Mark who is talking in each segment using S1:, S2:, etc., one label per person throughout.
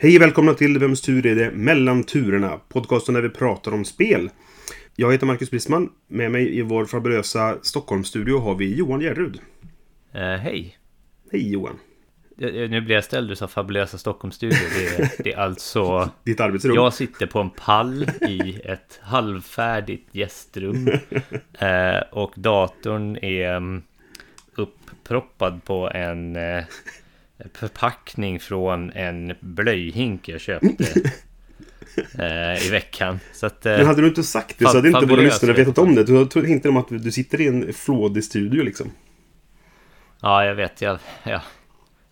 S1: Hej och välkomna till Vems tur är det? Mellan turerna. Podcasten där vi pratar om spel. Jag heter Marcus Brisman. Med mig i vår fabulösa Stockholmsstudio har vi Johan Järrud.
S2: Eh, hej.
S1: Hej Johan.
S2: Eh, Nu blir jag ställd, du sa fabulösa Stockholmsstudio. Det är, det är alltså...
S1: Ditt arbetsrum.
S2: Jag sitter på en pall i ett halvfärdigt gästrum. Eh, och datorn är mm, uppproppad på en eh, förpackning från en blöjhink jag köpte eh, i veckan. Så att, eh,
S1: Men hade du inte sagt det så hade inte våra lyssnare
S2: vet
S1: vetat om det. Du tog inte om att du sitter i en flådig studio liksom.
S2: Ja, jag vet. Jag, ja,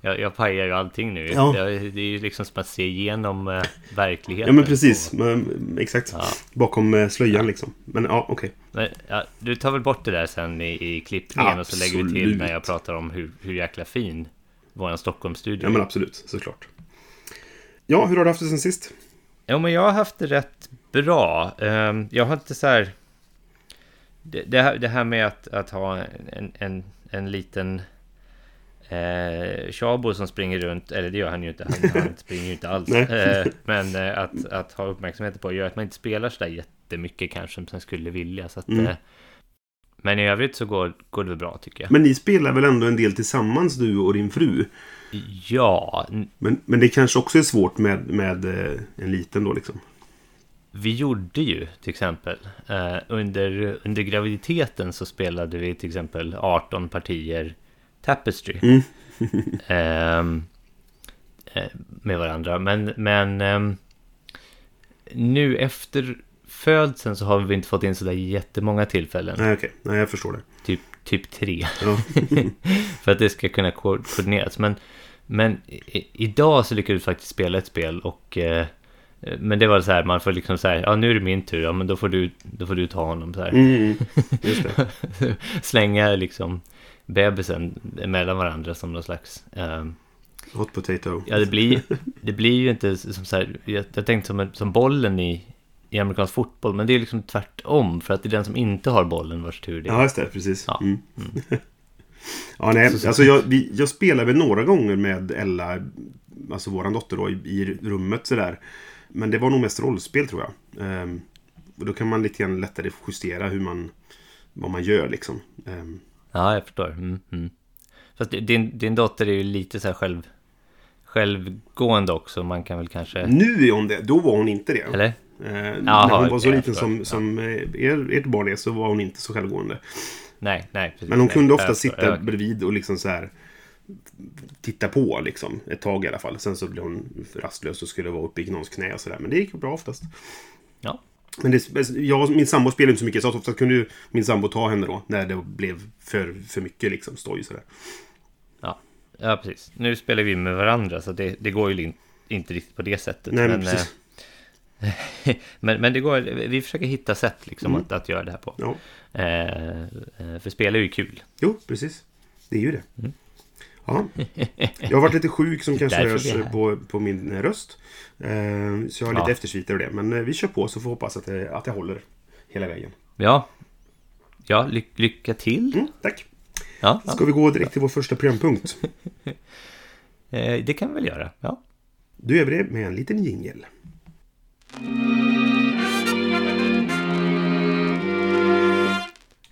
S2: jag, jag pajar ju allting nu.
S1: Ja.
S2: Det, är ju liksom som att se igenom eh, verkligheten.
S1: Ja men precis. Men, exakt.
S2: Ja.
S1: Bakom eh, slöjan liksom. Men ja, okej.
S2: Men, ja, du tar väl bort det där sen i, i klippningen och så lägger vi till
S1: Absolut.
S2: när jag pratar om hur, hur jäkla fin vår Stockholmsstudio
S1: Ja men absolut, såklart. Ja, hur har du haft det sen sist?
S2: Jo, men jag har haft det rätt bra. Ehm, Jag har inte så här... Det, här, det här med att, att ha en, en, en liten eh, Chabo som springer runt, eller det gör han ju inte, han, han springer ju inte alls. Eh, men eh, att, att ha uppmärksamhet på gör att man inte spelar så där jättemycket kanske som man skulle vilja. Så att,
S1: Mm.
S2: Eh, men i övrigt så går, går det bra tycker jag.
S1: Men ni spelar väl ändå en del tillsammans du och din fru?
S2: Ja,
S1: Men, men det kanske också är svårt med, med eh, en liten då liksom.
S2: Vi gjorde ju till exempel eh, under, under graviditeten så spelade vi till exempel 18 partier Tapestry
S1: Mm.
S2: ehm, eh, med varandra. Men, men ehm, nu efter födseln så har vi inte fått in sådär jättemånga tillfällen.
S1: Nej okej, nej jag förstår det.
S2: Typ, typ tre.
S1: Ja.
S2: för att det ska kunna ko- koordineras. Men, men i, idag så lyckades vi faktiskt spela ett spel och eh, men det var så här, man får liksom här, ja nu är det min tur, ja men då får du, då får du ta honom så här.
S1: Mm, det.
S2: Slänga liksom bebisen mellan varandra som någon slags... ehm,
S1: Hot potato.
S2: ja, det blir, det blir ju inte som så här, jag, jag tänkte som, som bollen i, i amerikansk fotboll, men det är liksom tvärtom, för att det är den som inte har bollen vars tur det är.
S1: Ja, just det. Precis.
S2: Ja.
S1: Mm. ja, nej. Alltså jag, vi, jag spelar väl några gånger med Ella, alltså våran dotter då, i, i rummet sådär. Men det var nog mest rollspel tror jag. Ehm, och då kan man lite grann lättare justera hur man, vad man gör liksom. Ehm,
S2: Ja, jag förstår. Mm, mm. Fast din, din dotter är ju lite så här själv, självgående också, man kan väl kanske...
S1: nu är hon det, då var hon inte det.
S2: Eller?
S1: Eh, när
S2: Jaha,
S1: hon var så
S2: jag
S1: liten som, som eh, er, ert barn är så var hon inte så självgående.
S2: Nej, nej. Precis,
S1: Men hon
S2: nej,
S1: kunde
S2: jag
S1: ofta
S2: förstår.
S1: sitta
S2: Ja,
S1: bredvid och liksom så här titta på liksom ett tag i alla fall. Sen så blev hon rastlös och skulle vara uppe i någons knä och sådär. Men det gick bra oftast.
S2: Ja,
S1: Men det, jag min sambo spelade inte så mycket så ofta kunde ju min sambo ta henne då när det blev för, för mycket liksom stoj sådär.
S2: ja, ja, precis. Nu spelar vi med varandra, så det, det går ju in, inte riktigt på det sättet.
S1: Nej men precis.
S2: men, men det går, vi försöker hitta sätt liksom
S1: Mm.
S2: att, att göra det här på.
S1: Ja.
S2: Eh, eh, för spel är ju kul.
S1: Jo, precis. Det är ju det.
S2: Mm.
S1: Ja. Jag har varit lite sjuk som kanske hörs på, på min eh, röst. Eh, så jag har lite
S2: Ja.
S1: eftersviter av det. Men eh, vi kör på så får vi hoppas att det, att det håller hela vägen.
S2: Ja, ja ly, lycka till.
S1: Mm, tack.
S2: Ja, ja.
S1: Ska vi gå direkt till vår första programpunkt?
S2: Eh, det kan vi väl göra. Ja.
S1: Då gör vi det med en liten jingel.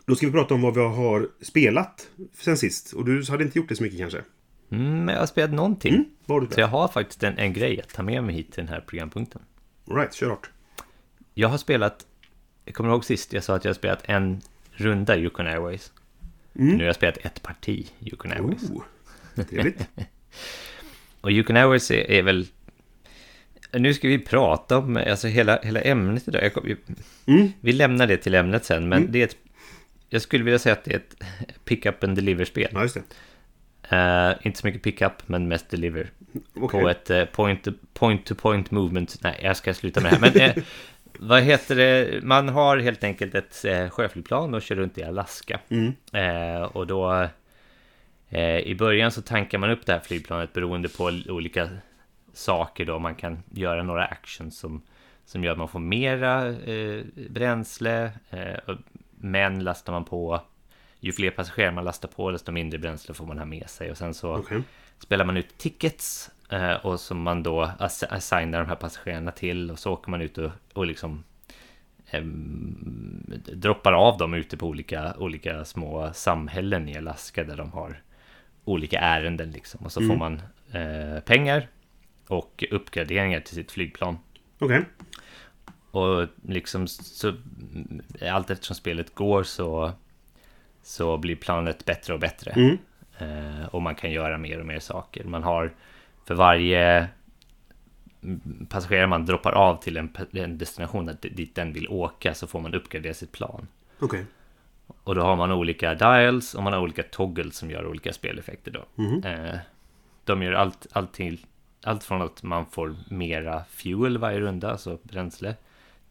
S1: Då ska vi prata om vad vi har spelat sen sist. Och du hade inte gjort det så mycket kanske?
S2: Mm, jag har spelat någonting.
S1: Mm, vad har du
S2: Så jag har faktiskt en, en grej att ta med mig hit till den här programpunkten.
S1: All right, kör hårt.
S2: Jag har spelat, jag kommer ihåg sist jag sa att jag har spelat en runda Yukon Airways.
S1: Mm.
S2: Nu har jag spelat ett parti Yukon Airways.
S1: Oh, trevligt.
S2: Och Yukon Airways är, är väl... Nu ska vi prata om alltså hela, hela ämnet idag. Kom, vi,
S1: Mm.
S2: vi lämnar det till ämnet sen, men
S1: Mm.
S2: det är ett... Jag skulle vilja säga att det är ett pick up and deliver-spel.
S1: Ja.
S2: Eh, inte så mycket pickup, men mest deliver.
S1: Okej.
S2: På ett eh, point, movement. Nej, jag ska sluta med det här. Men eh, vad heter det? Man har helt enkelt ett eh, sjöflygplan och kör runt i Alaska.
S1: Mm.
S2: Och då i början så tankar man upp det här flygplanet beroende på olika saker då. Man kan göra några actions som, som gör att man får mera eh, bränsle. Eh, men lastar man på, ju fler passagerare man lastar på desto mindre bränsle får man ha med sig. Och sen så
S1: Okej.
S2: spelar man ut tickets eh, och som man då ass- assignar de här passagerarna till och så åker man ut och, och liksom droppar av dem ute på olika, olika små samhällen i Alaska där de har olika ärenden liksom och så får man eh, pengar och uppgraderingar till sitt flygplan.
S1: Okej.
S2: Och liksom så allt eftersom spelet går så så blir planet bättre och bättre.
S1: Mm.
S2: Eh, och man kan göra mer och mer saker. Man har för varje mm, passagerare man droppar av till en, en destination dit den vill åka så får man uppgradera sitt plan.
S1: Okej.
S2: Och då har man olika dials och man har olika toggles som gör olika speleffekter då.
S1: Mhm.
S2: Eh, de gör allt, allt, till, allt från att man får mera fuel varje runda, alltså bränsle,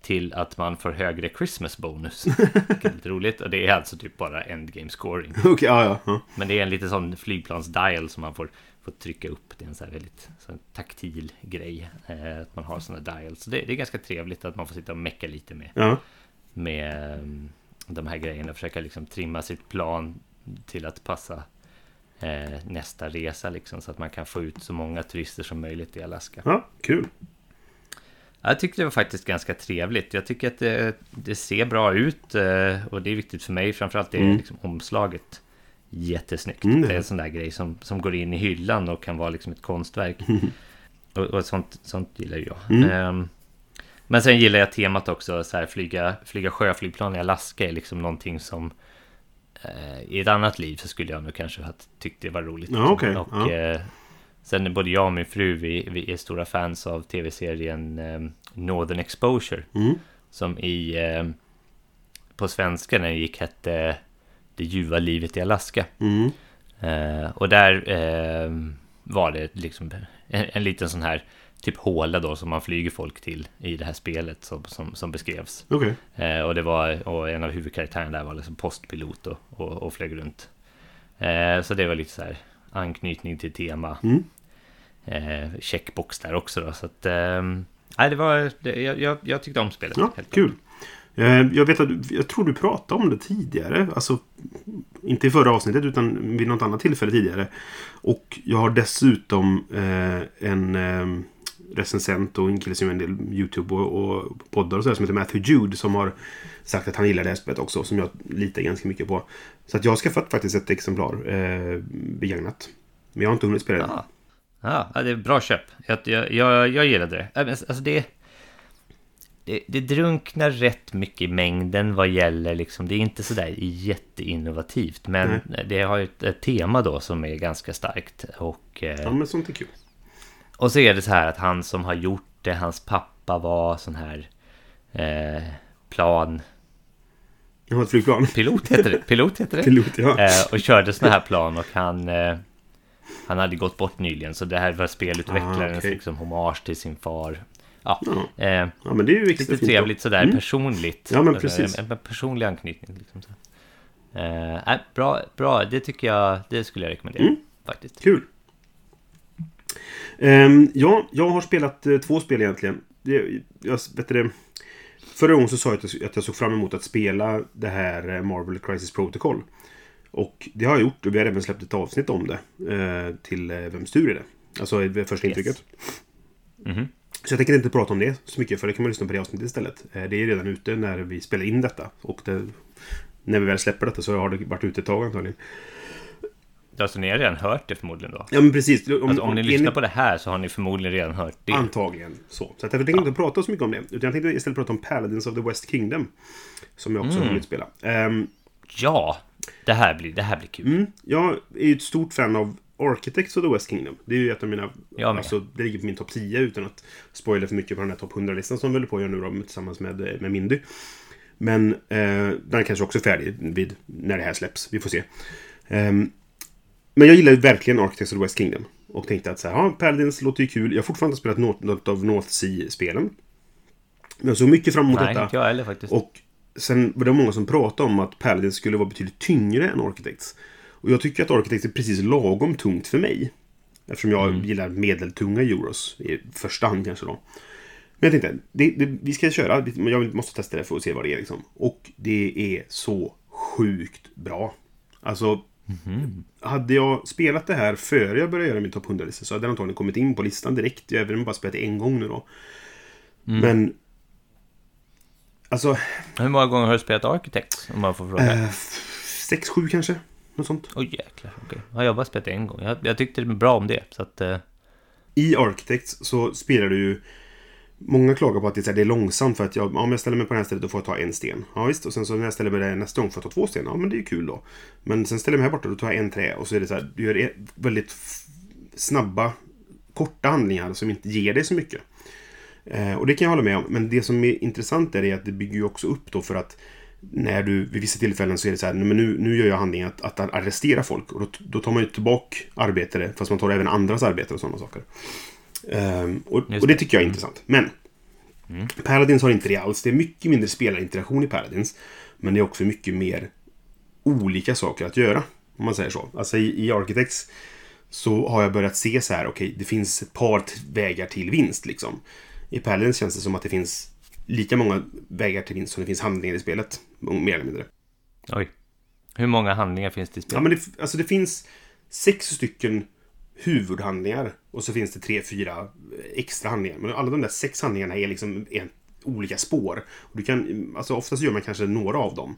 S2: till att man får högre Christmas bonus. Vilket är lite roligt. Och det är alltså typ bara endgame scoring.
S1: Okej, ja, ja, ja.
S2: Men det är en liten sån flygplansdial som man får, får trycka upp. Det är en sån här väldigt sån taktil grej. Eh, att man har såna dials. Så det, det är ganska trevligt att man får sitta och mecka lite med
S1: ja.
S2: med mm, de här grejerna. Försöka liksom trimma sitt plan till att passa nästa resa liksom. Så att man kan få ut så många turister som möjligt i Alaska.
S1: Ja, kul.
S2: Jag tyckte det var faktiskt ganska trevligt. Jag tycker att det, det ser bra ut eh, och det är viktigt för mig. Framförallt är
S1: Mm.
S2: liksom omslaget jättesnyggt.
S1: Mm, det är
S2: det
S1: det.
S2: en sån där grej som, som går in i hyllan och kan vara liksom ett konstverk. och och sånt, sånt gillar jag.
S1: Mm.
S2: Ehm, men sen gillar jag temat också. Så här, flyga, flyga sjöflygplan i Alaska är liksom någonting som eh, i ett annat liv så skulle jag nog kanske ha tyckt det var roligt.
S1: Ja,
S2: liksom.
S1: okej,
S2: Och,
S1: ja.
S2: eh, Sen både jag och min fru, vi, vi är stora fans av tv-serien eh, Northern Exposure.
S1: Mm.
S2: Som i, eh, på svenska när den gick hette Det ljuva livet i Alaska.
S1: Mm.
S2: Eh, och där eh, var det liksom en, en liten sån här typ håla då som man flyger folk till i det här spelet som, som, som beskrevs.
S1: Okej.
S2: Eh, och det var, och en av huvudkaraktärerna där var liksom postpilot och, och, och flög runt. Eh, så det var lite så här anknytning till tema.
S1: Mm.
S2: Eh, checkbox där också då. Så att, ehm, nej, det var, det, jag, jag, tyckte om spelet.
S1: Ja,
S2: helt
S1: kul. Eh, Jag vet att du- jag tror du pratade om det tidigare. Alltså, inte i förra avsnittet utan vid något annat tillfälle tidigare. Och jag har dessutom eh, en eh, recensent och en kille som gör en del YouTube och, och poddar och sådär som heter Matthew Jude som har sagt att han gillar det här spelet också. Som jag litar ganska mycket på. Så att jag har skaffat faktiskt ett exemplar eh, begagnat. Men jag har inte hunnit spela det.
S2: Ja. Ja, det är bra köp. Jag, jag, jag, jag gillade det. Äh, Alltså det, det, det drunknar rätt mycket i mängden vad gäller liksom, det är inte sådär jätteinnovativt. Men det har ju ett, ett tema då som är ganska starkt. Och, eh,
S1: Ja, men sånt är kul.
S2: Och så är det så här att han som har gjort det, hans pappa var sån här eh, plan...
S1: Jag har ett flygplan.
S2: Pilot heter det. Pilot heter det.
S1: Pilot, ja.
S2: Eh, och körde såna här plan och han... Eh, han hade gått bort nyligen så det här var spelutvecklarens
S1: Ah, okej.
S2: liksom hommage till sin far. Ja,
S1: Ja.
S2: eh,
S1: Ja, men det är ju
S2: lite trevligt sådär
S1: Mm.
S2: personligt.
S1: Ja, men
S2: Eh,
S1: precis.
S2: En, en personlig anknytning. Liksom. Eh, bra, bra, det tycker jag, det skulle jag rekommendera.
S1: Mm.
S2: Faktiskt.
S1: Kul. Ehm, ja, jag har spelat eh, två spel egentligen. Jag, vet det, förra gången så sa jag att jag, såg fram emot att spela det här eh, Marvel Crisis Protocol. Och det har jag gjort och vi har även släppt ett avsnitt om det. Eh, till Vems tur är det? Alltså första
S2: Yes.
S1: intrycket.
S2: Mhm.
S1: Så jag tänker inte prata om det så mycket för det kan man lyssna på det avsnittet istället. Det är redan ute när vi spelar in detta. Och det, när vi väl släpper detta så har det varit ute ett tag antagligen.
S2: Alltså ni har redan hört det förmodligen då.
S1: Ja men precis. Om,
S2: Alltså, om ni lyssnar på det här så har ni förmodligen redan hört det.
S1: Antagligen så. Så jag tänkte inte prata så mycket om det. Utan jag tänkte istället prata om Paladins of the West Kingdom. Som jag också
S2: Mm.
S1: har hunnit spela. Ehm,
S2: Ja, det här blir, det här blir kul.
S1: mm, jag är ju ett stort fan av Architects of the West Kingdom. Det är ju ett av mina... Alltså, det ligger på min topp 10 utan att spoila för mycket på den här topp 100-listan som vi håller på att göra nu då, tillsammans med, med Mindy. Men eh, den är kanske också färdig vid, när det här släpps. Vi får se. Ehm, Men jag gillar ju verkligen Architects of the West Kingdom. Och tänkte att så här, ja, Paladins låter ju kul. Jag har fortfarande inte spelat något, något av North Sea-spelen. Men jag såg mycket fram emot
S2: Nej,
S1: detta.
S2: inte jag heller faktiskt.
S1: Och sen var det många som pratade om att Paladins skulle vara betydligt tyngre än Architects. Och jag tycker att Architects är precis lagom tungt för mig. Eftersom jag gillar medeltunga euros i första hand kanske då. Men jag tänkte, det, det, vi ska köra. Jag måste testa det för att se vad det är liksom. Och det är så sjukt bra. Alltså, hade jag spelat det här före jag började göra min topp 100-lista så hade jag antagligen kommit in på listan direkt. Jag har bara spelat det en gång nu då. Men... Alltså,
S2: Hur många gånger har du spelat Architects? Om man får fråga.
S1: eh, sex, sju kanske? Något sånt.
S2: Oj jäklar, okej. Ja, jag har bara spelat en gång. Jag, jag tyckte det var bra om det. Så att... Eh,
S1: I Architects så spelar du ju... Många klagar på att det är, långsamt för att jag, om jag ställer mig på det här stället då får jag ta en sten. Ja visst, och sen så när jag ställer mig där nästa gång får jag ta två stenar. Ja men det är ju kul då. Men sen ställer jag mig här borta då tar jag en trä och så är det så här, du gör e- väldigt snabba, korta handlingar som inte ger dig så mycket. Eh, och det kan jag hålla med om. Men det som är intressant är att det bygger ju också upp då för att när du vid vissa tillfällen så är det så här, men nu, nu gör jag handlingen att, att arrestera folk. Och då, då tar man ju tillbaka arbetare, fast man tar även andras arbetare och sådana saker. Ehm, och, och det tycker jag är intressant. Men Paladins har inte det alls. Det är mycket mindre spelarinteraktion i Paladins. Men det är också mycket mer olika saker att göra. Om man säger så. Alltså i, i Architects så har jag börjat se så här, okej, det finns ett par vägar till vinst liksom. I Paladins känns det som att det finns lika många vägar till vinst som det finns handlingar i spelet. Mer eller mindre.
S2: oj. Hur många handlingar finns det i
S1: Ja,
S2: spelet?
S1: men det, alltså det finns sex stycken huvudhandlingar och så finns det tre, fyra extra handlingar. Men alla de där sex handlingarna är liksom en, olika spår. Och du kan, alltså oftast gör man kanske några av dem.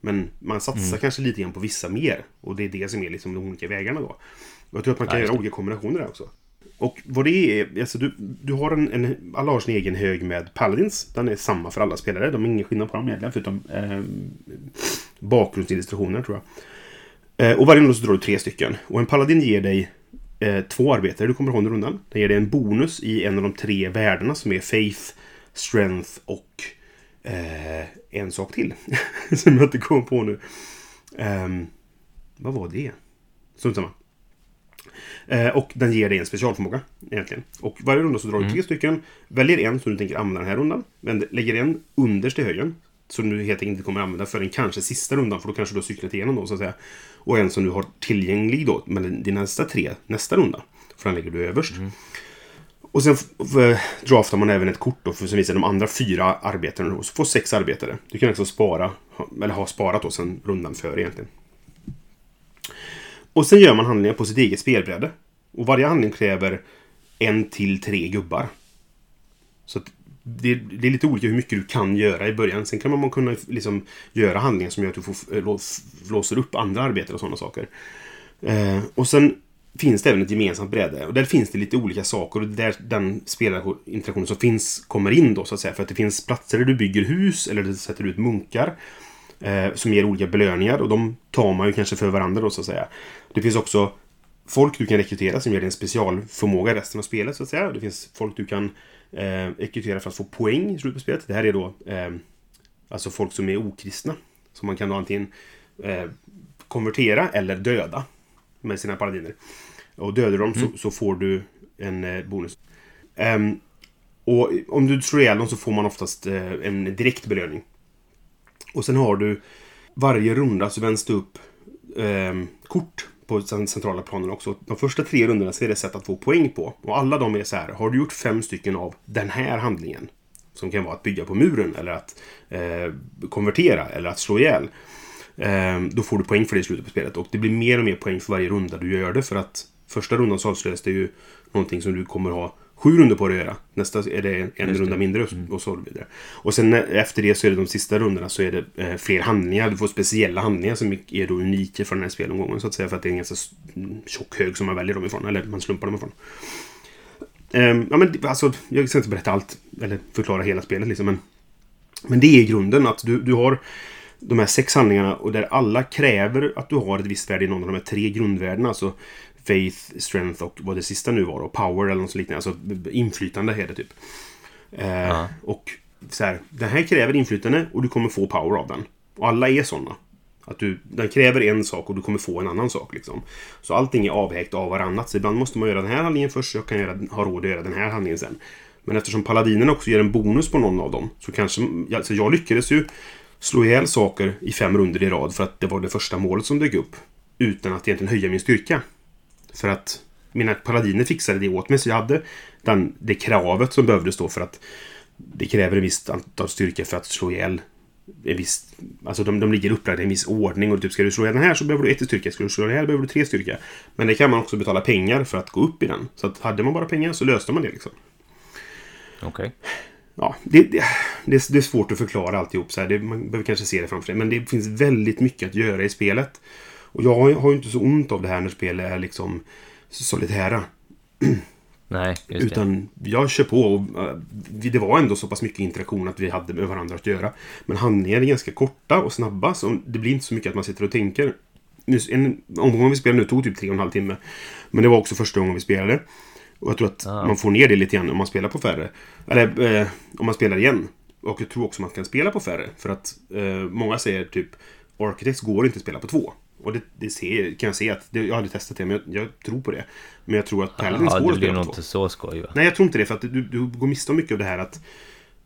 S1: Men man satsar kanske lite grann på vissa mer. Och det är det som är liksom de olika vägarna då. Och jag tror att man kan
S2: Ja,
S1: göra olika kombinationer där också. Och vad det är, alltså du, du har en, en, alla har sin egen hög med Paladins. Den är samma för alla spelare. De har ingen skillnad på dem egentligen förutom eh, bakgrundsillustrationer tror jag. Eh, och varje runda så drar du tre stycken. Och en paladin ger dig eh, två arbetare du kommer ha under rundan. Den ger dig en bonus i en av de tre värdena som är Faith, Strength och eh, en sak till. som jag inte kommer på nu. Ehm, vad var det? Strunt samma. Eh, och den ger dig en specialförmåga egentligen. Och varje runda så drar du tre stycken. Väljer en som du tänker använda den här rundan. Lägger en underst i högen. Som du helt enkelt inte kommer använda förrän kanske sista rundan. För då kanske du har cyklat igenom då så att säga. Och en som du har tillgänglig då. Men dina nästa tre nästa runda. För den lägger du överst. Och sen f- draftar man även ett kort då för som visar de andra fyra arbetarna. Och så får sex arbetare. Du kan också spara. Eller ha sparat då sen rundan före egentligen. Och sen gör man handlingar på sitt eget spelbräde. Och varje handling kräver en till tre gubbar. Så att det, det är lite olika hur mycket du kan göra i början. Sen kan man kunna liksom göra handlingar som gör att du får, eh, låser upp andra arbeten och sådana saker. Eh, och sen finns det även ett gemensamt bräde. Och där finns det lite olika saker. Och där den spelarinteraktionen som finns kommer in då så att säga. För att det finns platser där du bygger hus eller där du sätter ut munkar. Eh, som ger olika belöningar. Och de tar man ju kanske för varandra då så att säga. Det finns också folk du kan rekrytera som ger dig en specialförmåga resten av spelet så att säga. Det finns folk du kan eh, rekrytera för att få poäng i slutet på spelet. Det här är då eh, alltså folk som är okristna. Som man kan då antingen eh, konvertera eller döda med sina paladiner. Och dödar dem så, så får du en eh, bonus. Ehm, och om du slår ihjäl dem så får man oftast eh, en direkt belöning. Och sen har du varje runda så vänds det upp ehm, kort på den centrala planen också. De första tre rundorna så är det sätt att få poäng på. Och alla de är så här. Har du gjort fem stycken av den här handlingen? Som kan vara att bygga på muren eller att eh, konvertera eller att slå ihjäl. Eh, då får du poäng för det i slutet på spelet. Och det blir mer och mer poäng för varje runda du gör det. För att första rundan så avslöjas det ju någonting som du kommer ha sju runder på dig att göra. Nästa är det en runda mindre och, och så vidare. Och sen efter det så är det de sista rundorna så är det eh, fler handlingar. Du får speciella handlingar som är då unika för den här spelomgången så att säga. För att det är en ganska s- tjock hög som man väljer dem ifrån. Eller man slumpar dem ifrån. Ehm, ja, men alltså, jag ska inte berätta allt, eller förklara hela spelet liksom, men, men det är grunden att du, du har de här sex handlingarna och där alla kräver att du har ett visst värde i någon av de här tre grundvärdena. Alltså faith, strength och vad det sista nu var då, power eller något liknande. Alltså inflytande är det typ. Eh,
S2: Ja.
S1: Och så här, den här kräver inflytande och du kommer få power av den. Och alla är sådana. Att du, den kräver en sak och du kommer få en annan sak. Liksom. Så allting är avvägt av varannat. Så ibland måste man göra den här handlingen först så jag kan göra, ha råd att göra den här handlingen sen. Men eftersom paladinen också ger en bonus på någon av dem så kanske... Alltså jag lyckades ju slå ihjäl saker i fem runder i rad för att det var det första målet som dök upp. Utan att egentligen höja min styrka. För att mina paladiner fixade det åt mig så jag hade den, det kravet som behövdes då för att det kräver en viss antal styrka för att slå ihjäl en viss... Alltså de, de ligger upplagda i en viss ordning och typ ska du slå ihjäl den här så behöver du ett styrka. Ska du slå ihjäl behöver du tre styrka. Men det kan man också betala pengar för att gå upp i den. Så att hade man bara pengar så löste man det liksom.
S2: Okej. Okay.
S1: Ja, det, det, det, är svårt att förklara alltihop så här. Det, man behöver kanske se det framför sig. Men det finns väldigt mycket att göra i spelet. Och jag har ju inte så ont av det här när spelet är liksom solitära.
S2: Nej, just
S1: Utan det. jag kör på och uh, det var ändå så pass mycket interaktion att vi hade med varandra att göra. Men handlingarna är ganska korta och snabba så det blir inte så mycket att man sitter och tänker. En omgång vi spelade nu tog typ tre och en halv timme. Men det var också första gången vi spelade. Och jag tror att ah. man får ner det lite grann om man spelar på färre. Eller eh, om man spelar igen. Och jag tror också man kan spela på färre. För att eh, många säger typ Architects går inte att spela på två. Och det, det ser, kan jag se att, det, jag har aldrig testat det, men jag, jag, tror på det. Men jag tror att Paladins går
S2: att spela på två. det blir nog inte så skoj va?
S1: Nej, jag tror inte det. För att du, du går miste om mycket av det här att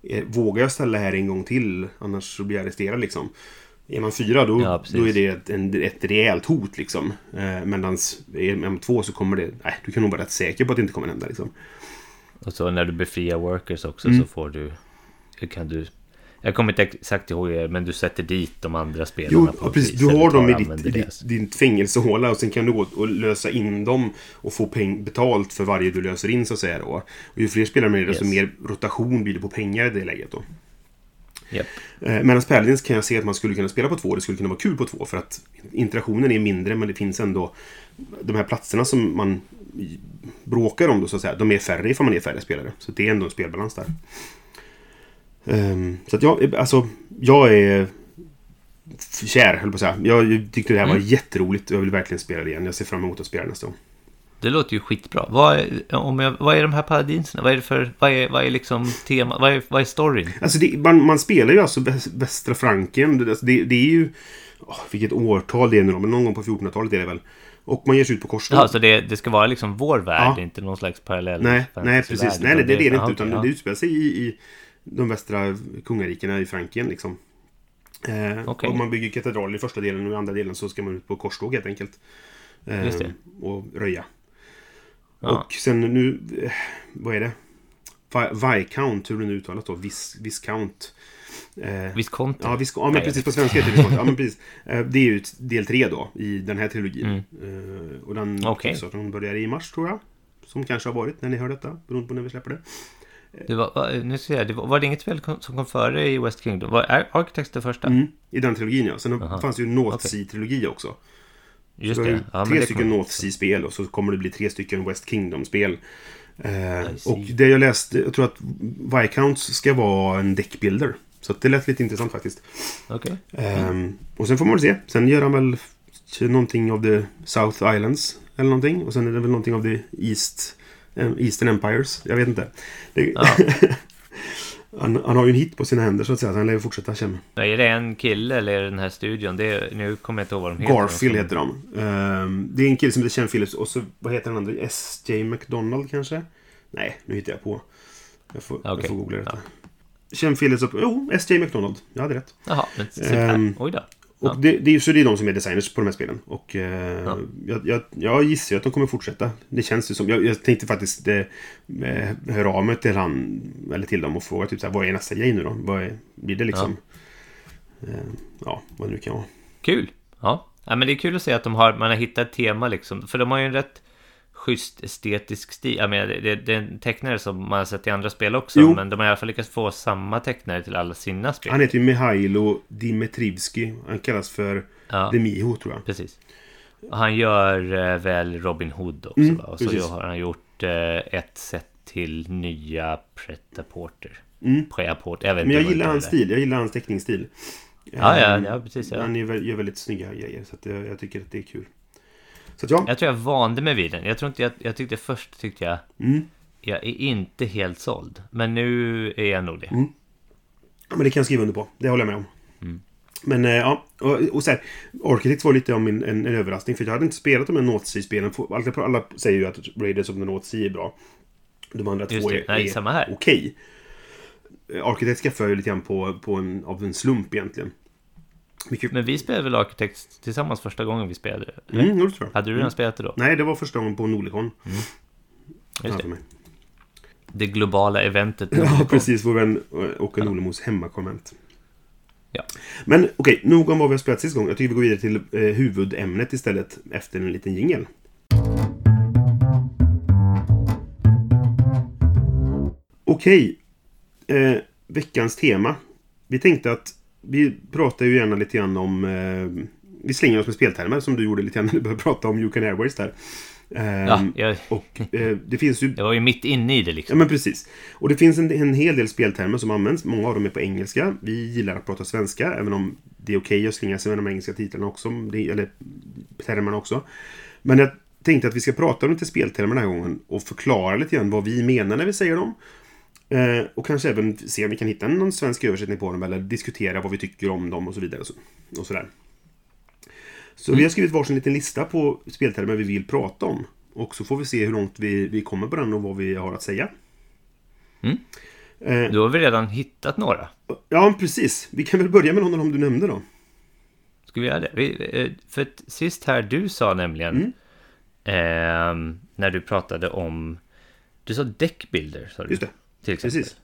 S1: eh, Vågar jag ställa här en gång till, annars så blir jag arresterad liksom. Är man fyra då, ja, då är det ett, en, ett rejält hot liksom. Eh, Medan är man två så kommer det... Nej, du kan nog vara rätt säker på att det inte kommer hända liksom.
S2: Och så när du befriar workers också mm. så får du... Kan du jag kommer inte exakt ihåg det, men du sätter dit de andra spelarna.
S1: Jo, precis. Du har dem i ditt, ditt, din fängelsehåla och sen kan du gå och lösa in dem och få peng betalt för varje du löser in så att säga. Då. Och ju fler spelare med det, desto yes. mer rotation blir det på pengar i det läget. Då.
S2: Yep.
S1: Eh, Medan Paladins kan jag se att man skulle kunna spela på två. Det skulle kunna vara kul på två för att interaktionen är mindre men det finns ändå de här platserna som man bråkar om då så att säga. De är färre ifall man är färre spelare. Så det är ändå en spelbalans där. Um, så att jag, alltså, jag är kär, höll på att säga. Jag tyckte det här mm. var jätteroligt och jag vill verkligen spela det igen. Jag ser fram emot att spela nästa gång.
S2: Det låter ju skitbra. Vad är, om jag, vad är de här paradinserna? Vad är det för... Vad är, vad är liksom tema? Vad är, vad är storyn?
S1: Alltså det, man, man spelar ju alltså Västra Franken. Det, det, det är ju... Oh, vilket årtal det är nu då, men någon gång på 1400-talet är det väl. Och man ger sig ut på korståg.
S2: Ja, så det, det ska vara liksom vår värld, ja. inte någon slags parallell
S1: Nej, nej precis. Nej, det, det är det inte. Utan det utspelar sig i, i de västra kungarikena i Frankien. Liksom. Eh, okay. Och man bygger katedral i första delen och i andra delen så ska man ut på korståg helt enkelt. Eh, och röja. Ja. Och sen nu... Eh, vad är det? Viscount, hur det nu uttalas då. Vis, Viscount.
S2: Eh, Visconti?
S1: Ja, vis, ja, men precis. På svenska heter det Visconti. Ja, men precis. Eh, det är ju del tre då i den här trilogin. Mm. Eh, och den
S2: okay.
S1: börjar i mars tror jag. Som kanske har varit när ni hör detta, beroende på när vi släpper det.
S2: Det var, nu ska jag, det var, var det inget spel som kom före i West Kingdom? Var Architects det första?
S1: Mm, I den trilogin ja. Sen Aha. fanns ju North okay. Sea-trilogi också.
S2: Just det.
S1: Ja, tre stycken North Sea-spel och så kommer det bli tre stycken West Kingdom-spel. Eh, och det jag läste, jag tror att Viscounts ska vara en deckbuilder. Så det lät lite intressant faktiskt.
S2: Okay.
S1: Mm. Eh, och sen får man väl se. Sen gör han väl någonting av the South Islands. Eller någonting. Och sen är det väl någonting av the East Eastern Empires. Jag vet inte. Det... Ja. han, han, har ju en hit på sina händer så att säga. Så han lär ju fortsätta känna.
S2: Är det en kille eller är det den här studion? Det är, nu kommer jag inte ihåg vad de heter.
S1: Garfield heter de. Um, det är en kille som heter Chen Phillips. Och så vad heter den andra? S.J. McDonald kanske? Nej, nu hittar jag på. Jag får, okay. jag får googla detta. Ja. Chen Phillips och... Jo, S.J. McDonald. Jag hade rätt.
S2: Jaha, men um, Oj då.
S1: Och ja. det, det, är, så det är de som är designers på de här spelen. Och eh, ja. jag, jag, jag gissar att de kommer fortsätta. Det känns ju som. Jag, jag tänkte faktiskt eh, höra av mig till han eller till dem och fråga typ så här, vad är nästa grej nu då? Vad är, blir det liksom? Ja. Eh, ja, vad det nu kan vara.
S2: Kul! Ja. ja, men det är kul att se att de har, man har hittat ett tema liksom. För de har ju en rätt schysst estetisk stil. Jag menar, det, det är en tecknare som man har sett i andra spel också. Jo. Men de har i alla fall lyckats få samma tecknare till alla sina spel.
S1: Han heter ju Mihailo Dimitrivski. Han kallas för ja. Demiho tror jag.
S2: Precis. Han gör eh, väl Robin Hood också. Mm, och så har han gjort eh, ett set till nya Pret-a-Porter. Mm. Jag
S1: Men jag gillar hans stil. Jag gillar hans teckningsstil.
S2: Ja, ja, ja precis. Ja.
S1: Han gör väldigt snygga grejer. Så jag, jag tycker att det är kul.
S2: Så att ja. Jag tror jag vande mig vid den. Jag tror inte jag, jag tyckte först tyckte jag mm. Jag är inte helt såld. Men nu är jag nog det. Mm.
S1: Ja, men det kan jag skriva under på. Det håller jag med om. Mm. Men eh, ja, och, och så här, Architects var lite om en, en, en överraskning för jag hade inte spelat de här North Sea-spelen. Alla, alla säger ju att Raiders of the North Sea är bra. De andra
S2: Just
S1: två
S2: det.
S1: är,
S2: Nej,
S1: är
S2: samma här.
S1: okej. Architects skaffade jag lite grann på, på en, av en slump egentligen. Mycket...
S2: Men vi spelade väl Architects tillsammans första gången vi spelade? eller?
S1: Mm, det tror jag.
S2: Hade du redan
S1: Mm.
S2: spelat det då?
S1: Nej, det var första gången på Nordicon.
S2: Just
S1: För
S2: det.
S1: mig.
S2: det globala eventet.
S1: Ja, precis. Vår vän eh, Åke Nolemos hemmakonvent.
S2: Ja.
S1: Men okej, nog om vad vi har spelat sist gång. Jag tycker vi går vidare till eh, huvudämnet istället efter en liten jingel. Okej. Eh, veckans tema. Vi tänkte att vi pratar ju gärna lite grann om... Eh, vi slänger oss med speltermer som du gjorde lite grann när du började prata om Yukon Airways där. Eh,
S2: Ja, jag,
S1: Och eh, det finns ju
S2: jag var ju mitt inne i det
S1: Ja,
S2: liksom.
S1: men precis. Och det finns en, en hel del speltermer som används. Många av dem är på engelska. Vi gillar att prata svenska, även om det är okej att slänga sig med de engelska titlarna också. Eller termerna också. Men jag tänkte att vi ska prata om lite speltermer den här gången och förklara lite grann vad vi menar när vi säger dem. Eh, och kanske även se om vi kan hitta någon svensk översättning på dem eller diskutera vad vi tycker om dem och så vidare. Och, så, och sådär. Så vi har skrivit varsin liten lista på speltermer vi vill prata om. Och så får vi se hur långt vi, vi kommer på den och vad vi har att säga.
S2: Mm.
S1: Eh,
S2: Då har vi redan hittat några.
S1: ja, precis. Vi kan väl börja med någon av dem du nämnde då.
S2: Ska vi göra det? Vi, eh, för att sist här, du sa nämligen,
S1: Mm.
S2: ehm, när du pratade om, du sa deckbilder, sa du?
S1: Just det.
S2: Till exempel.
S1: Precis.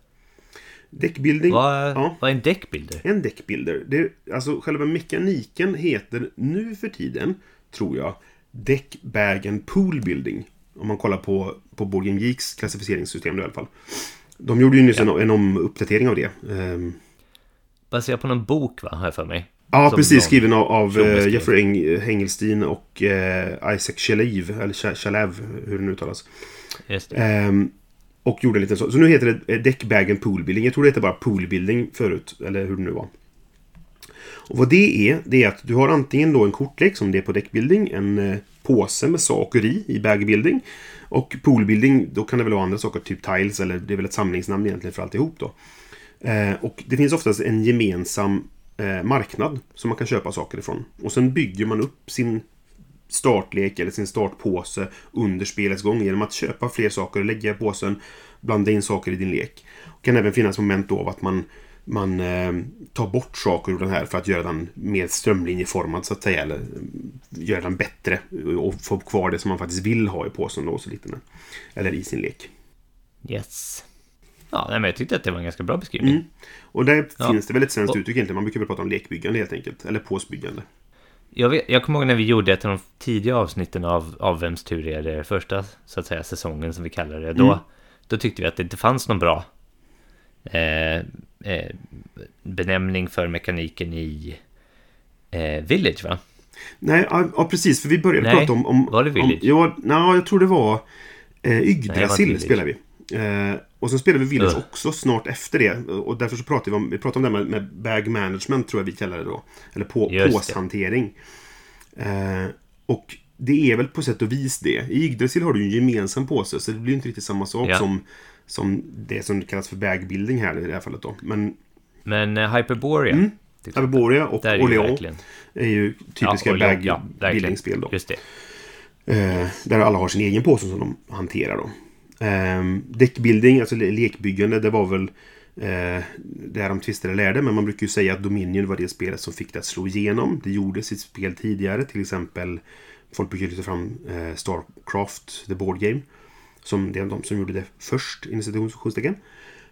S1: Deckbuilding.
S2: Vad,
S1: Ja.
S2: vad är en deckbilder?
S1: En deckbuilder. Det, alltså själva mekaniken heter nu för tiden, tror jag, Deck, Bag and Pool Building. Om man kollar på, på Game Geeks klassificeringssystem i alla fall. De gjorde ju nyss en, en om uppdatering av det. Ehm,
S2: Baserat på någon bok, va? Har jag för mig.
S1: ja,
S2: Som
S1: precis. Skriven av, av eh. Jeffrey Eng, Engelstein och eh, Isaac Shalev, eller Shalev, hur det nu uttalas.
S2: Just det.
S1: Ehm, och gjorde lite så. Så nu heter det eh, däckbagen poolbuilding. Bag and Jag tror det hette bara poolbuilding förut. Eller hur det nu var. Och vad det är, det är att du har antingen då en kortlek som det är på däckbuilding, En eh, påse med saker i, i Bagbuilding. Och Poolbuilding, då kan det väl vara andra saker, typ Tiles. Eller det är väl ett samlingsnamn egentligen för alltihop då. Eh, och det finns oftast en gemensam eh, marknad som man kan köpa saker ifrån. Och sen bygger man upp sin startlek eller sin startpåse under spelets gång genom att köpa fler saker, lägga i påsen, blanda in saker i din lek. Det kan även finnas moment då av att man, man eh, tar bort saker ur den här för att göra den mer strömlinjeformad så att säga. Eller eh, göra den bättre och få kvar det som man faktiskt vill ha i påsen då. och Så lite, eller i sin lek.
S2: Yes. Ja, men jag tyckte att det var en ganska bra beskrivning.
S1: Mm. Och där
S2: Ja.
S1: finns det väl ett svenskt
S2: Och-
S1: uttryck egentligen. Man brukar väl prata om lekbyggande helt enkelt. Eller påsbyggande.
S2: Jag, vet, jag kommer ihåg när vi gjorde ett av de tidiga avsnitten av, av Vems tur är det första, så att säga, säsongen som vi kallar det. Då,
S1: Mm.
S2: då tyckte vi att det inte fanns någon bra eh, eh, benämning för mekaniken i eh, Village, va?
S1: Nej, ja, precis. För vi började
S2: Nej,
S1: prata om... om
S2: var det
S1: om,
S2: Village?
S1: ja, nej, jag tror det var eh, Yggdrasil spelade vi. Eh, och sen spelade vi Village
S2: Ugh.
S1: också snart efter det. Och därför så pratade vi om, vi pratade om det här med, bag management, tror jag vi kallar det då. Eller på, påshantering. Eh, och det är väl på sätt och vis det. I Yggdrasil har du ju en gemensam påse, så det blir inte riktigt samma sak
S2: Ja.
S1: som, som det som kallas för bagbuilding här i det här fallet då. Men
S2: Men eh, Hyperborea,
S1: Mm.
S2: exempel,
S1: Abiboria och
S2: där är ju
S1: Orleans
S2: verkligen...
S1: är ju typiska
S2: Ja,
S1: bagbuilding-spel då.
S2: Just det.
S1: Eh, där alla har sin egen påse som de hanterar då. Eh, deckbuilding, alltså le- lekbyggande, det var väl eh, där de tvistade lärde. Men man brukar ju säga att Dominion var det spelet som fick det att slå igenom. Det gjorde sitt spel tidigare. Till exempel, folk brukar lyfta fram eh, Starcraft, the board game. Som det är de som gjorde det först, inom citationstecken.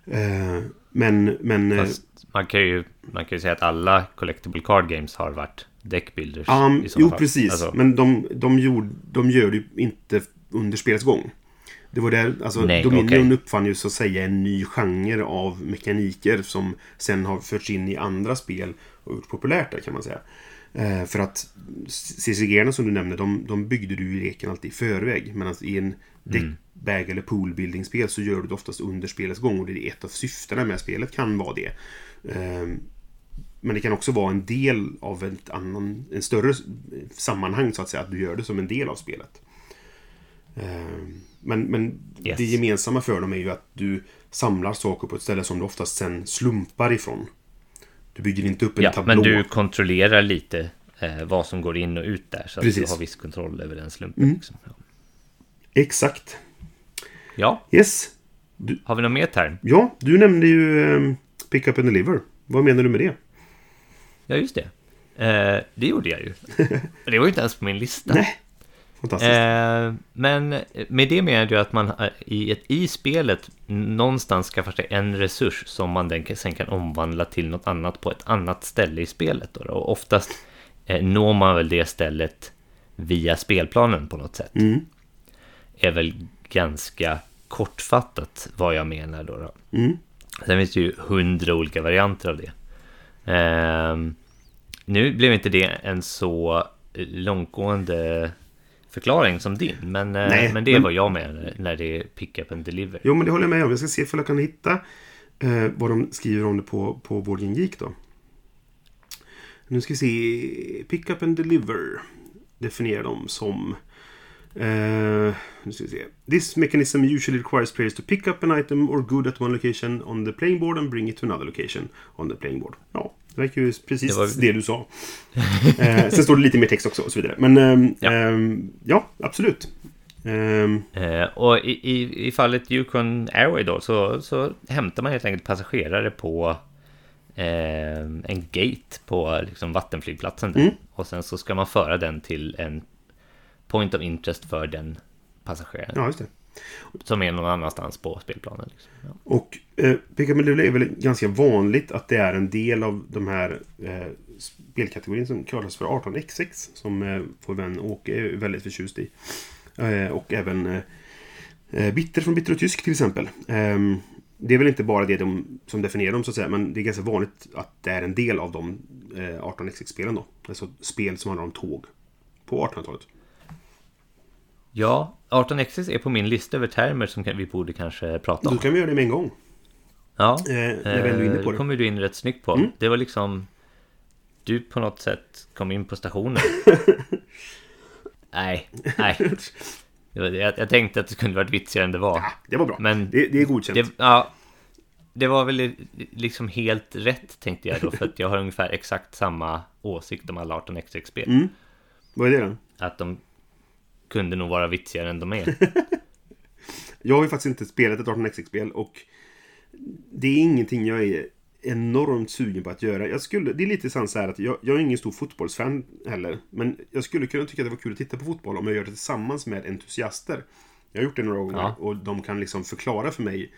S1: Eh, men, men... eh,
S2: Fast man kan, ju, man kan ju säga att alla collectible card games har varit deckbuilders.
S1: Um, jo,
S2: fall.
S1: precis.
S2: Alltså,
S1: Men de, de, gjorde, de gör det ju inte under spelets gång. Det var där, alltså
S2: Nej,
S1: Dominion
S2: okej.
S1: uppfann ju så att säga en ny genre av mekaniker som sen har förts in i andra spel och gjort populärt där kan man säga. Eh, för att CCG som du nämnde, de, de byggde du ju leken alltid i förväg. Medan i en deck, bag eller poolbuilding-spel så gör du det oftast under spelets gång och det är ett av syftena med spelet kan vara det. Eh, men det kan också vara en del av ett annan, en större sammanhang så att säga. Att du gör det som en del av spelet. Eh, Men, men
S2: Yes.
S1: det gemensamma för dem är ju att du samlar saker på ett ställe som du oftast sen slumpar ifrån. Du bygger inte upp en
S2: Ja,
S1: tablå.
S2: men du kontrollerar lite eh, vad som går in och ut där. Så att
S1: Precis.
S2: du har viss kontroll över den slumpen.
S1: Mm.
S2: Liksom. Ja.
S1: Exakt.
S2: ja,
S1: Yes.
S2: har vi någon mer term?
S1: Ja, du nämnde ju eh, pick up and deliver. Vad menar du med det?
S2: Ja, just det. Eh, det gjorde jag ju. Det var ju inte ens på min lista.
S1: Nej.
S2: Eh, men med det menar jag att man eh, i, ett, i spelet någonstans skaffar sig en resurs som man den sen kan omvandla till något annat på ett annat ställe i spelet. Då. Och oftast eh, når man väl det stället via spelplanen på något sätt.
S1: Mm.
S2: Är väl ganska kortfattat vad jag menar då. då.
S1: Mm.
S2: Sen finns det ju hundra olika varianter av det. Ehm, nu blev inte det en så långtgående förklaring som din. Men, eh,
S1: Nej,
S2: men det är
S1: men-
S2: vad jag menar när det är pick up and deliver.
S1: Jo, men det håller jag med om. Jag ska se om jag kan hitta eh, vad de skriver om det på, på Game Geek då. Nu ska vi se. Pick up and deliver definierar de som... Eh, nu ska vi se. This mechanism usually requires players to pick up an item or good at one location on the playing board and bring it to another location on the playing board. Ja, det verkar ju precis
S2: Det
S1: det,
S2: var-
S1: du sa. eh, sen står det lite mer text också och så vidare. Men ehm,
S2: Ja.
S1: ehm, ja absolut. Ehm,
S2: Eh, och i, i, i fallet Yukon Airway då så, så hämtar man helt enkelt passagerare på eh, en gate på liksom, vattenflygplatsen. Där.
S1: Mm.
S2: Och sen så ska man föra den till en point of interest för den passageraren.
S1: ja, just det.
S2: Som är någon annanstans på spelplanen. Liksom. Ja.
S1: Och eh, Deliver är väl ganska vanligt att det är en del av de här eh, spelkategorin som kallas för 18xx. Som eh, vår vän Åke är väldigt förtjust i. Eh, och även eh, eh, Bitter från Bitter och Tysk till exempel. Ehm, det är väl inte bara det de, som definierar dem så att säga. Men det är ganska vanligt att det är en del av de eh, 18xx-spelen då. Alltså spel som handlar om tåg. På 1800-talet.
S2: Ja, 18xx är på min lista över termer som vi borde kanske prata
S1: Då
S2: om.
S1: kan vi göra det med en gång.
S2: Ja,
S1: Eh, när vi ändå är inne på
S2: det
S1: det.
S2: kommer du in rätt snyggt på.
S1: Mm.
S2: Det var liksom... Du på något sätt kom in på stationen. nej, nej. Jag, jag tänkte att det kunde varit vitsigare än det var.
S1: Det var bra.
S2: Men
S1: det, det är godkänt.
S2: Det, ja, det var väl liksom helt rätt tänkte jag då. För att jag har ungefär exakt samma åsikt om alla 18xx-spel.
S1: Mm. Vad är det då?
S2: Att de kunde nog vara vitsigare än de är.
S1: Jag har ju faktiskt inte spelat ett 18xx-spel och det är ingenting jag är enormt sugen på att göra. Jag skulle, det är lite sant så här att jag, jag är ingen stor fotbollsfan heller. Men jag skulle kunna tycka att det var kul att titta på fotboll om jag gör det tillsammans med entusiaster. Jag har gjort det några gånger
S2: Ja.
S1: och de kan liksom förklara för mig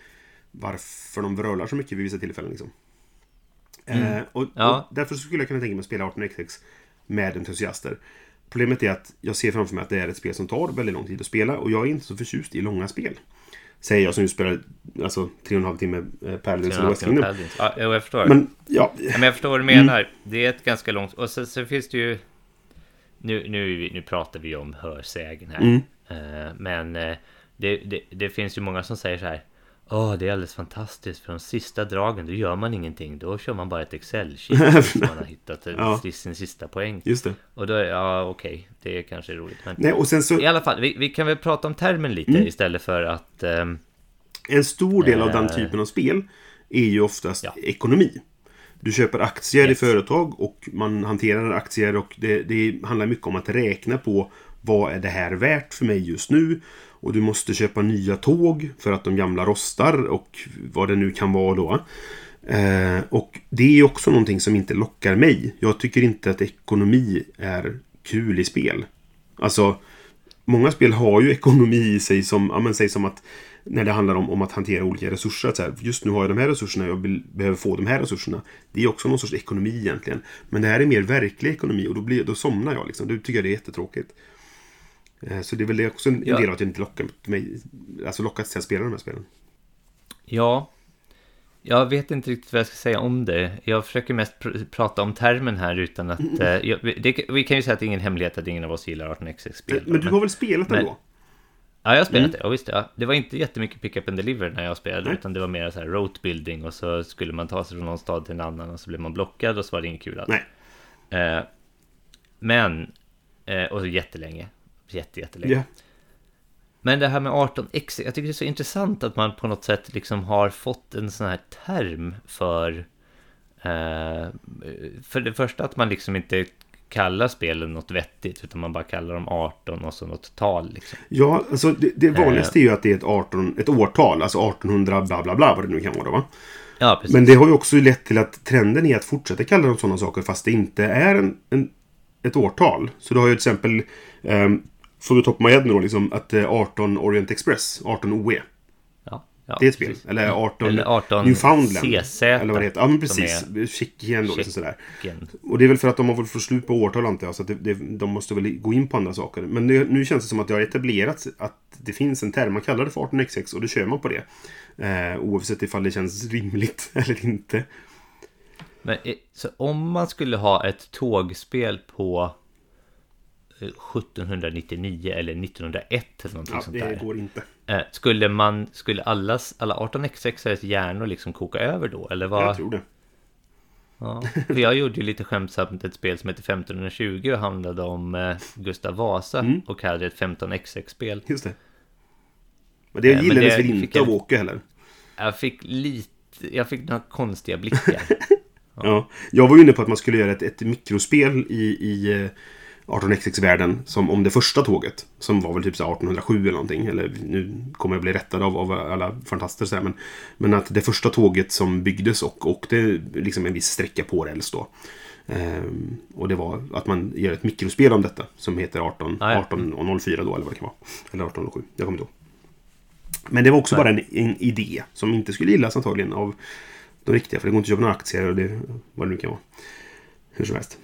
S1: varför de vrölar så mycket vid vissa tillfällen. Liksom. Eh, och,
S2: Ja.
S1: och därför skulle jag kunna tänka mig att spela 18xx med entusiaster. Problemet är att jag ser framför mig att det är ett spel som tar väldigt lång tid att spela och jag är inte så förtjust i långa spel. Säger jag som ju spelar alltså, tre och en halv timme of the West Kingdom.
S2: Ja, jag förstår.
S1: Men ja,
S2: Ja, men jag förstår vad du menar. Det är ett ganska långt... Och sen så finns det ju... Nu, nu, nu pratar vi om hörsägen här.
S1: Mm.
S2: Eh, men eh, det, det, det finns ju många som säger så här. Åh, det är alldeles fantastiskt. För de sista dragen, då gör man ingenting. Då kör man bara ett Excel-sheet som man har hittat
S1: Ja.
S2: sin sista poäng.
S1: just det.
S2: Och då, ja okej, det är kanske är roligt. Men
S1: Nej, och sen så
S2: i alla fall, vi, vi kan väl prata om termen lite
S1: Mm.
S2: istället för att... ehm,
S1: En stor del av den
S2: Eh.
S1: typen av spel är ju oftast
S2: Ja.
S1: ekonomi. Du köper aktier i
S2: Yes.
S1: företag och man hanterar aktier och det, det handlar mycket om att räkna på vad är det här värt för mig just nu? Och du måste köpa nya tåg för att de gamla rostar och vad det nu kan vara då. Eh, och det är också någonting som inte lockar mig. Jag tycker inte att ekonomi är kul i spel. Alltså, många spel har ju ekonomi i sig som, ja, men, säg som att när det handlar om, om att hantera olika resurser. Att så här, just nu har jag de här resurserna, jag vill, behöver få de här resurserna. Det är också någon sorts ekonomi egentligen. Men det här är mer verklig ekonomi och då, blir, då somnar jag. Liksom. Då tycker jag det är jättetråkigt. Eh, Så det är väl det också en
S2: Ja.
S1: del av att jag inte lockar mig, alltså lockas till att spela de här spelen.
S2: Ja, jag vet inte riktigt vad jag ska säga om det. Jag försöker mest pr- prata om termen här utan att...
S1: Mm.
S2: eh, jag, det, vi kan ju säga att det är ingen hemlighet att ingen av oss gillar 18xx-spel.
S1: Men du har väl spelat
S2: men-
S1: ändå?
S2: Ja, jag har spelat
S1: Mm.
S2: det. Ja, visst, ja. Det var inte jättemycket pick up and deliver när jag spelade,
S1: Nej.
S2: utan det var mer så här road building och så skulle man ta sig från någon stad till en annan och så blev man blockad och så var det inget kul alls.
S1: Nej.
S2: Eh, men, eh, och så jättelänge. Jätte, jättelänge.
S1: Ja.
S2: Men det här med 18x, jag tycker det är så intressant att man på något sätt liksom har fått en sån här term för Eh, för det första att man liksom inte kallar spelen något vettigt, utan man bara kallar dem 18 och så något tal. Liksom.
S1: Ja, alltså det, det vanligaste är ju att det är ett, 18, ett årtal, alltså 1800 bla bla bla vad det nu kan vara. Va?
S2: Ja, precis.
S1: Men det har ju också lett till att trenden är att fortsätta kalla dem sådana saker fast det inte är en, en, ett årtal. Så du har ju till exempel, um, för att toppa my head nu då, liksom, att eh, 18 Orient Express, 18 OE.
S2: ja, ja,
S1: Det är ett spel.
S2: precis.
S1: Eller 18,
S2: Eller 18
S1: Newfoundland.
S2: CZ,
S1: Eller vad det heter. Ja, men precis. Tjeckien då, liksom sådär. Och det är väl för att de har fått slut på årtal antar jag. Så att det, det, de måste väl gå in på andra saker. Men det, nu känns det som att det har etablerats att det finns en term. Man kallar det för 18xx och då kör man på det. Eh, oavsett ifall det känns rimligt eller inte.
S2: Men eh, så om man skulle ha ett tågspel på eh, 1799 eller 1901 eller någonting
S1: Ja,
S2: sånt
S1: det
S2: där.
S1: går inte.
S2: Eh, Skulle man, skulle allas, alla 18xx hjärnor liksom koka över då? Eller vad?
S1: Jag tror det.
S2: Ja, för jag gjorde ju lite skämtsamt ett spel som heter 1520 och handlade om eh, Gustav Vasa
S1: Mm.
S2: och hade ett 15xx-spel.
S1: Just det. Men det
S2: Eh, men
S1: gillades
S2: det
S1: väl inte av Åke heller.
S2: Jag fick lite, jag fick några konstiga blickar.
S1: Ja. Jag var ju inne på att man skulle göra ett, ett mikrospel i, i eh, 18xx-världen som om det första tåget. Som var väl typ så här 1807 eller någonting. Eller nu kommer jag bli rättad av, av alla fantaster så här, men, men att det första tåget som byggdes och åkte liksom en viss sträcka på räls då. Ehm, och det var att man gör ett mikrospel om detta. Som heter 18,
S2: Ah, ja.
S1: 1804 då eller vad det kan vara. Eller 1807. Jag kommer inte ihåg. Men det var också
S2: Nej.
S1: bara en, en idé som inte skulle gillas antagligen av de riktiga. För det går inte att köpa några aktier och det, vad det nu kan vara. Hur som helst.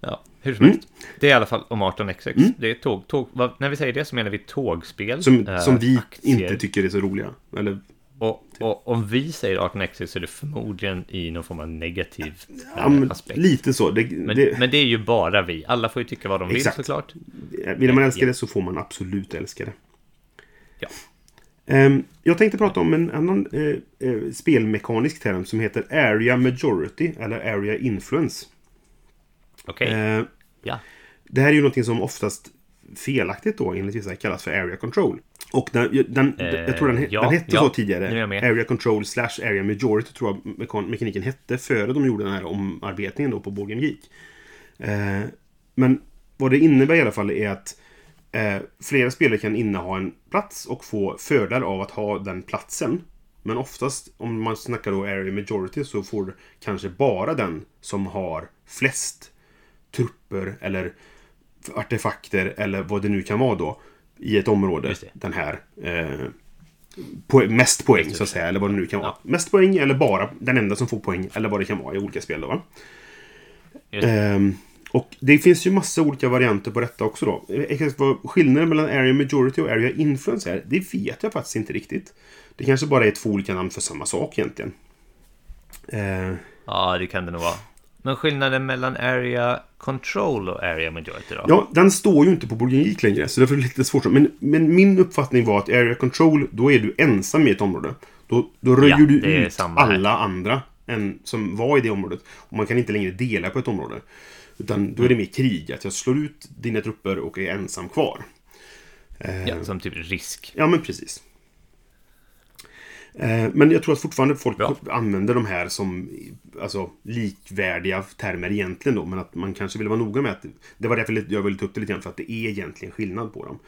S2: Ja, hur som helst. Det är i alla fall om 18xx. Det är tåg, tåg, vad, när vi säger det så menar vi tågspel.
S1: Som,
S2: eh,
S1: som vi
S2: aktier.
S1: inte tycker är så roliga. Eller,
S2: Och, och om vi säger 18xx så är det förmodligen i någon form av negativ eh,
S1: ja, men,
S2: aspekt.
S1: lite så. Det,
S2: Men,
S1: det,
S2: men det är ju bara vi. Alla får ju tycka vad de vill
S1: Exakt.
S2: såklart.
S1: vill man älska
S2: ja.
S1: det så får man absolut älska det.
S2: Ja.
S1: Ehm, jag tänkte prata om en annan eh, eh, spelmekanisk term som heter Area Majority eller Area Influence.
S2: Okej. Ja.
S1: Det här är ju någonting som oftast felaktigt då enligt vissa kallas för Area Control. Och den, den,
S2: Eh,
S1: jag tror den,
S2: ja,
S1: den hette
S2: ja,
S1: så tidigare. Area Control slash Area Majority tror jag mekan- mekaniken hette före de gjorde den här omarbetningen då på Game Geek. Eh, men vad det innebär i alla fall är att eh, flera spelare kan inneha en plats och få fördelar av att ha den platsen. Men oftast om man snackar då Area Majority så får kanske bara den som har flest trupper eller artefakter eller vad det nu kan vara då i ett område. Den här eh, po- mest poäng så att säga. Eller vad det nu kan vara.
S2: Ja.
S1: Mest poäng eller bara den enda som får poäng. Eller vad det kan vara i olika spel då. Ehm, och det finns ju massa olika varianter på detta också då. Exakt vad skillnaden mellan Area Majority och Area Influence är, det vet jag faktiskt inte riktigt. Det kanske bara är två olika namn för samma sak egentligen. Ehm,
S2: Ja, det kan det nog vara. Men skillnaden mellan Area Control och Area Majority då?
S1: Ja, den står ju inte på Geek längre, så därför är det lite svårt. Men, men min uppfattning var att Area Control, då är du ensam i ett område. Då, då röjer
S2: Ja,
S1: du ut
S2: samma här.
S1: alla andra än, som var i det området. Och man kan inte längre dela på ett område. Utan då är det mer krig, att jag slår ut dina trupper och är ensam kvar. Eh,
S2: Ja, som typ risk.
S1: Ja, men precis. Eh, Men jag tror att fortfarande folk
S2: Bra.
S1: använder de här som alltså, likvärdiga termer egentligen då. Men att man kanske vill vara noga med att det var därför jag ville ta upp det lite grann. För att det är egentligen skillnad på dem.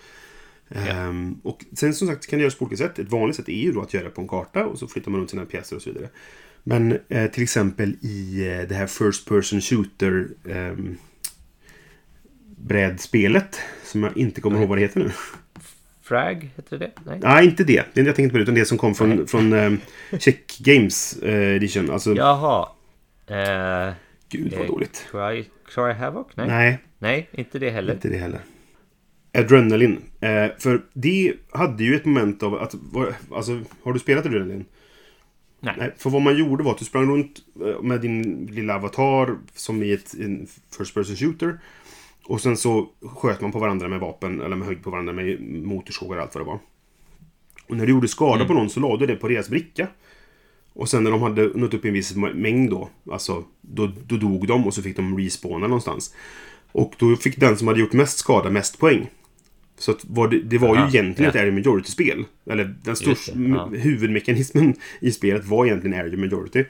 S1: Ehm, och sen som sagt kan det göras på olika sätt. Ett vanligt sätt är ju då att göra det på en karta och så flyttar man runt sina pjäser och så vidare. Men eh, till exempel i eh, det här First Person Shooter ehm, brädspelet. Som jag inte kommer ihåg vad det heter nu.
S2: Frag, heter det? Nej?
S1: Nej, inte det. Det är det jag tänkte på. Utan det som kom från, från um, Check Games eh, Edition. Alltså,
S2: Jaha. Eh,
S1: gud vad
S2: eh,
S1: dåligt.
S2: Cry, Cry Havoc? Nej. Nej.
S1: Nej,
S2: inte det heller.
S1: inte det heller. Adrenaline. Eh, för det hade ju ett moment av att... Alltså, har du spelat Adrenaline?
S2: Nej.
S1: Nej, för vad man gjorde var att du sprang runt med din lilla avatar som i ett en First Person Shooter. Och sen så sköt man på varandra med vapen, eller med högg på varandra med motorsågar och allt vad det var. Och när du gjorde skada på någon så la du det på deras bricka. Och sen när de hade nått upp i en viss mängd då, alltså, då, då dog de och så fick de respawna någonstans. Och då fick den som hade gjort mest skada mest poäng. Så att vad det, det var ju
S2: Aha,
S1: egentligen
S2: ja.
S1: ett area majority-spel. Eller den största
S2: ja.
S1: huvudmekanismen i spelet var egentligen area majority.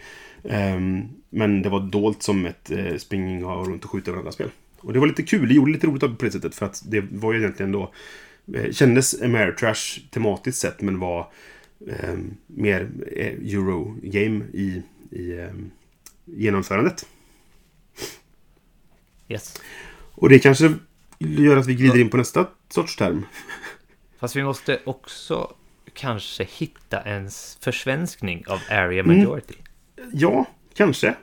S1: Ehm, men det var dolt som ett eh, springa runt och skjuta varandra-spel. Och det var lite kul, det gjorde lite roligt på det sättet. För att det var ju egentligen då... Eh, kändes Ameritrash tematiskt sett, men var eh, mer Euro-game i, i eh, genomförandet.
S2: Yes.
S1: Och det kanske gör att vi glider in på nästa sorts term.
S2: Fast vi måste också kanske hitta en försvenskning av area majority.
S1: Mm. Ja, kanske.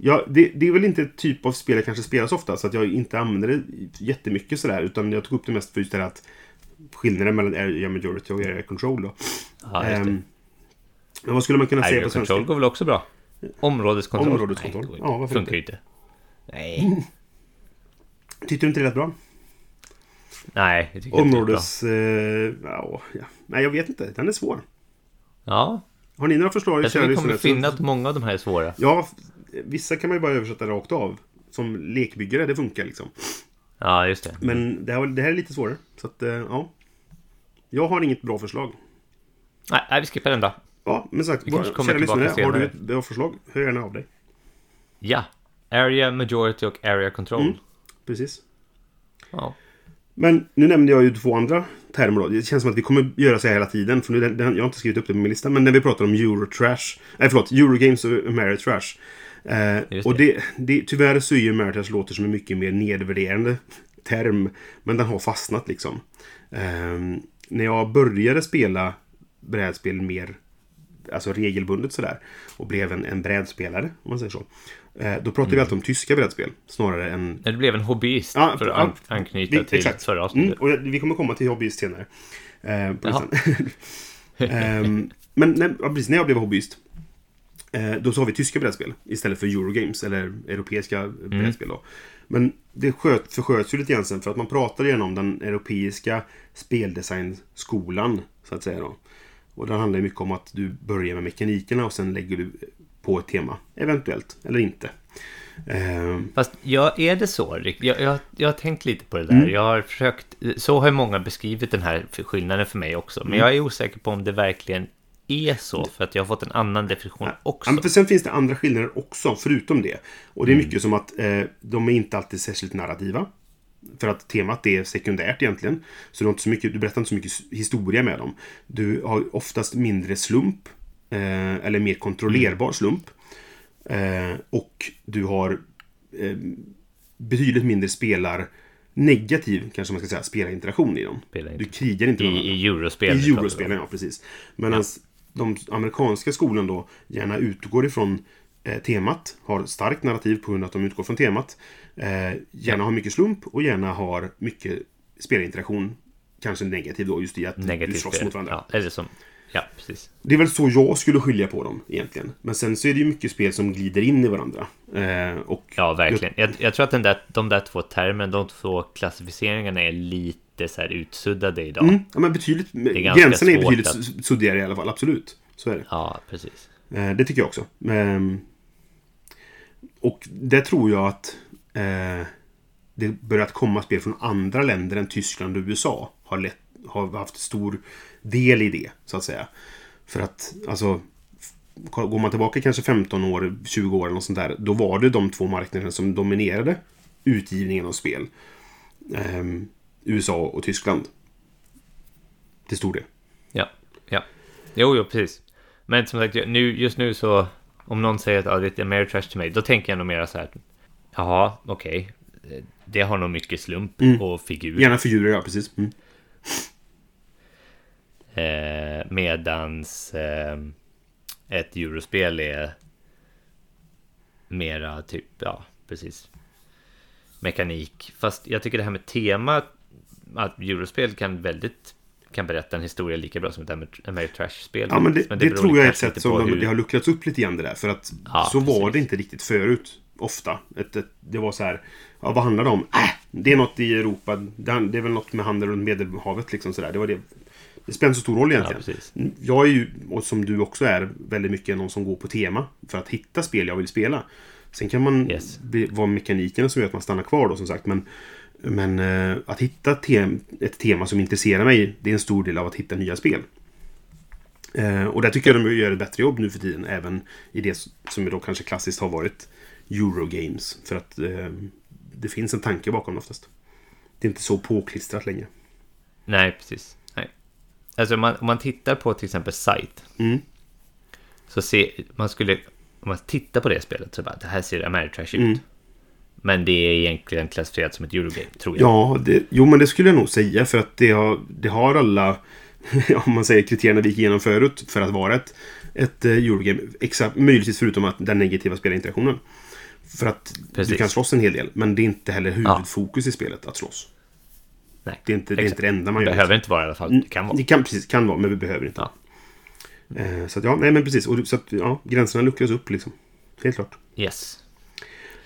S1: Ja, det, det, är väl inte ett typ av spel jag kanske spelar så ofta, så att jag inte använder det jättemycket sådär. Utan jag tog upp det mest för just det här att skillnaden mellan area majority och area control då.
S2: Ja, just det.
S1: Ehm, men vad skulle man kunna säga på svenska?
S2: control går väl också bra? Områdeskontroll?
S1: Områdeskontroll.
S2: Nej,
S1: Ja, varför
S2: funkar ju inte. Nej,
S1: Tyckte du inte det lät bra?
S2: nej, det tycker jag inte är bra.
S1: Områdes... Eh, ja, ja. Nej, jag vet inte. Den är svår.
S2: Ja,
S1: Har ni några förslag?
S2: jag tror vi kommer finna att många av de här är svåra.
S1: Ja, vissa kan man ju bara översätta rakt av. Som lekbyggare, det funkar liksom.
S2: Ja, just det.
S1: Men det här, det här är lite svårare. Så att, eh, ja. Jag har inget bra förslag.
S2: Nej, nej, vi skippar den då.
S1: Ja, men sagt, våra kära lyssnare, har du ett bra förslag? Hör gärna av dig.
S2: Ja, area majority och area control.
S1: Mm. Precis.
S2: Ja.
S1: Men nu nämnde jag ju två andra termer då. Det känns som att vi kommer göra så här hela tiden. För nu, den, den, jag har inte skrivit upp det på min lista. Men när vi pratar om Eurotrash. Nej, förlåt. Eurogames och Ameritrash. Eh, och
S2: det.
S1: det, tyvärr så är ju Ameritrash låter som en mycket mer nedvärderande term. Men den har fastnat liksom. Eh, när jag började spela brädspel mer alltså regelbundet sådär. Och blev en, en brädspelare, om man säger så. Eh, då pratade vi alltid om tyska brädspel. Snarare än
S2: När du blev en hobbyist,
S1: Ja,
S2: för att an- anknyta
S1: vi-
S2: till
S1: exakt.
S2: förra
S1: Mm,
S2: avsnittet.
S1: och jag- vi kommer komma till hobbyist senare. Eh. Ehm, men när, ja, precis, när jag blev hobbyist. Eh, då sa vi tyska brädspel istället för Eurogames eller europeiska
S2: Mm.
S1: brädspel. Då. Men det sköt, försköts ju lite grann sen för att man pratade igen om den europeiska speldesignskolan. Så att säga då. Och det handlar ju mycket om att du börjar med mekanikerna och sen lägger du på ett tema. Eventuellt, eller inte. Ehm,
S2: Fast ja, är det så Rick? Jag, jag, jag har tänkt lite på det där.
S1: Mm.
S2: Jag har försökt, så har ju många beskrivit den här skillnaden för mig också.
S1: Mm.
S2: Men jag är osäker på om det verkligen är så. För att jag har fått en annan definition också.
S1: Ja, för sen finns det andra skillnader också, förutom det. Och
S2: Mm.
S1: det är mycket som att eh, de är inte alltid särskilt narrativa. För att temat är sekundärt egentligen. Så du, har inte så mycket, du berättar inte så mycket historia med dem. Du har oftast mindre slump. Eh, eller mer kontrollerbar
S2: Mm.
S1: slump. Eh, och du har eh, betydligt mindre spelar negativ, kanske man ska säga, spelarinteraktion i dem. Du
S2: Spelarinteraktion.
S1: krigar inte
S2: I,
S1: med varandra.
S2: I eurospel.
S1: I eurospelen, ja precis. Medan de amerikanska skolan då gärna utgår ifrån eh, temat. Har starkt narrativ på grund av att de utgår från temat. Eh, gärna har mycket slump och gärna har mycket spelinteraktion. Kanske negativ då, just i att du
S2: Negativt
S1: slåss
S2: spel.
S1: mot varandra.
S2: Ja, eller som... Ja, precis.
S1: Det är väl så jag skulle skilja på dem egentligen. Men sen så är det ju mycket spel som glider in i varandra. Eh, och
S2: Ja, verkligen. Jag, jag tror att den där, de där två termerna, de två klassificeringarna är lite så här utsuddade idag.
S1: Mm, ja, men betydligt, gränserna är betydligt att- suddigare i alla fall, absolut. Så är det.
S2: Ja, precis.
S1: Eh, det tycker jag också. Ehm, och det tror jag att eh, det börjat komma spel från andra länder än Tyskland och USA har, lätt, har haft stor del i det, så att säga. För att, alltså, går man tillbaka kanske 15 år, 20 år eller något sånt där, då var det de två marknaderna som dominerade utgivningen av spel. Ehm, USA och Tyskland. Till stor del.
S2: Ja, ja. Jo, jo, precis. Men som sagt, nu, just nu så... Om någon säger att ja, det är Ameritrash till mig, då tänker jag nog mera så här... Jaha, okej. Det har nog mycket slump och figur.
S1: Gärna figurer, ja precis. Mm.
S2: Eh, medans eh, ett eurospel är mera typ, ja, precis. Mekanik. Fast jag tycker det här med tema, att eurospel kan väldigt kan berätta en historia lika bra som ett Amer- Ameritrash-spel.
S1: Ja, men det, det,
S2: beror
S1: tror jag är ett sätt som
S2: hur-
S1: det har luckrats upp lite grann det där. För att
S2: Ja,
S1: så var
S2: precis.
S1: det inte riktigt förut. Ofta. Ett, ett, det var så här. Ja, vad handlar det om? Äh, det är något i Europa. Det, det är väl något med handel runt Medelhavet. Liksom sådär. Det, var det. Det spelar inte så stor roll
S2: Ja,
S1: egentligen.
S2: precis.
S1: jag är ju, och som du också är, väldigt mycket någon som går på tema. För att hitta spel jag vill spela. Sen kan man
S2: Yes.
S1: vara mekanikerna som gör att man stannar kvar då som sagt. Men, men eh, att hitta tem, ett tema som intresserar mig, det är en stor del av att hitta nya spel. Eh, och där tycker jag de gör ett bättre jobb nu för tiden. Även i det som då kanske klassiskt har varit Eurogames. För att eh, det finns en tanke bakom det oftast. Det är inte så påklistrat längre.
S2: Nej, precis. Alltså man, om man tittar på till exempel Sight.
S1: Mm.
S2: Så se, man skulle, om man tittar på det spelet så bara, det här ser Ameritrash ut.
S1: Mm.
S2: Men det är egentligen klassificerat som ett Eurogame, tror jag.
S1: Ja, det, jo men det skulle jag nog säga. För att det har, det har alla, om man säger kriterierna vi gick igenom förut, för att vara ett, ett eh, Eurogame. Exakt, möjligtvis förutom att den negativa spelinteraktionen. För att
S2: Precis.
S1: du kan slåss en hel del, men det är inte heller huvudfokus i spelet att slåss.
S2: Nej,
S1: Det är inte, det, är inte det enda man
S2: Det
S1: gör.
S2: behöver inte vara i alla fall. Det kan vara.
S1: Det kan, precis, kan vara, men vi behöver inte.
S2: Ja.
S1: Eh, så att, ja, nej men precis. Och, så att, ja, gränserna luckras upp liksom. Helt klart.
S2: Yes.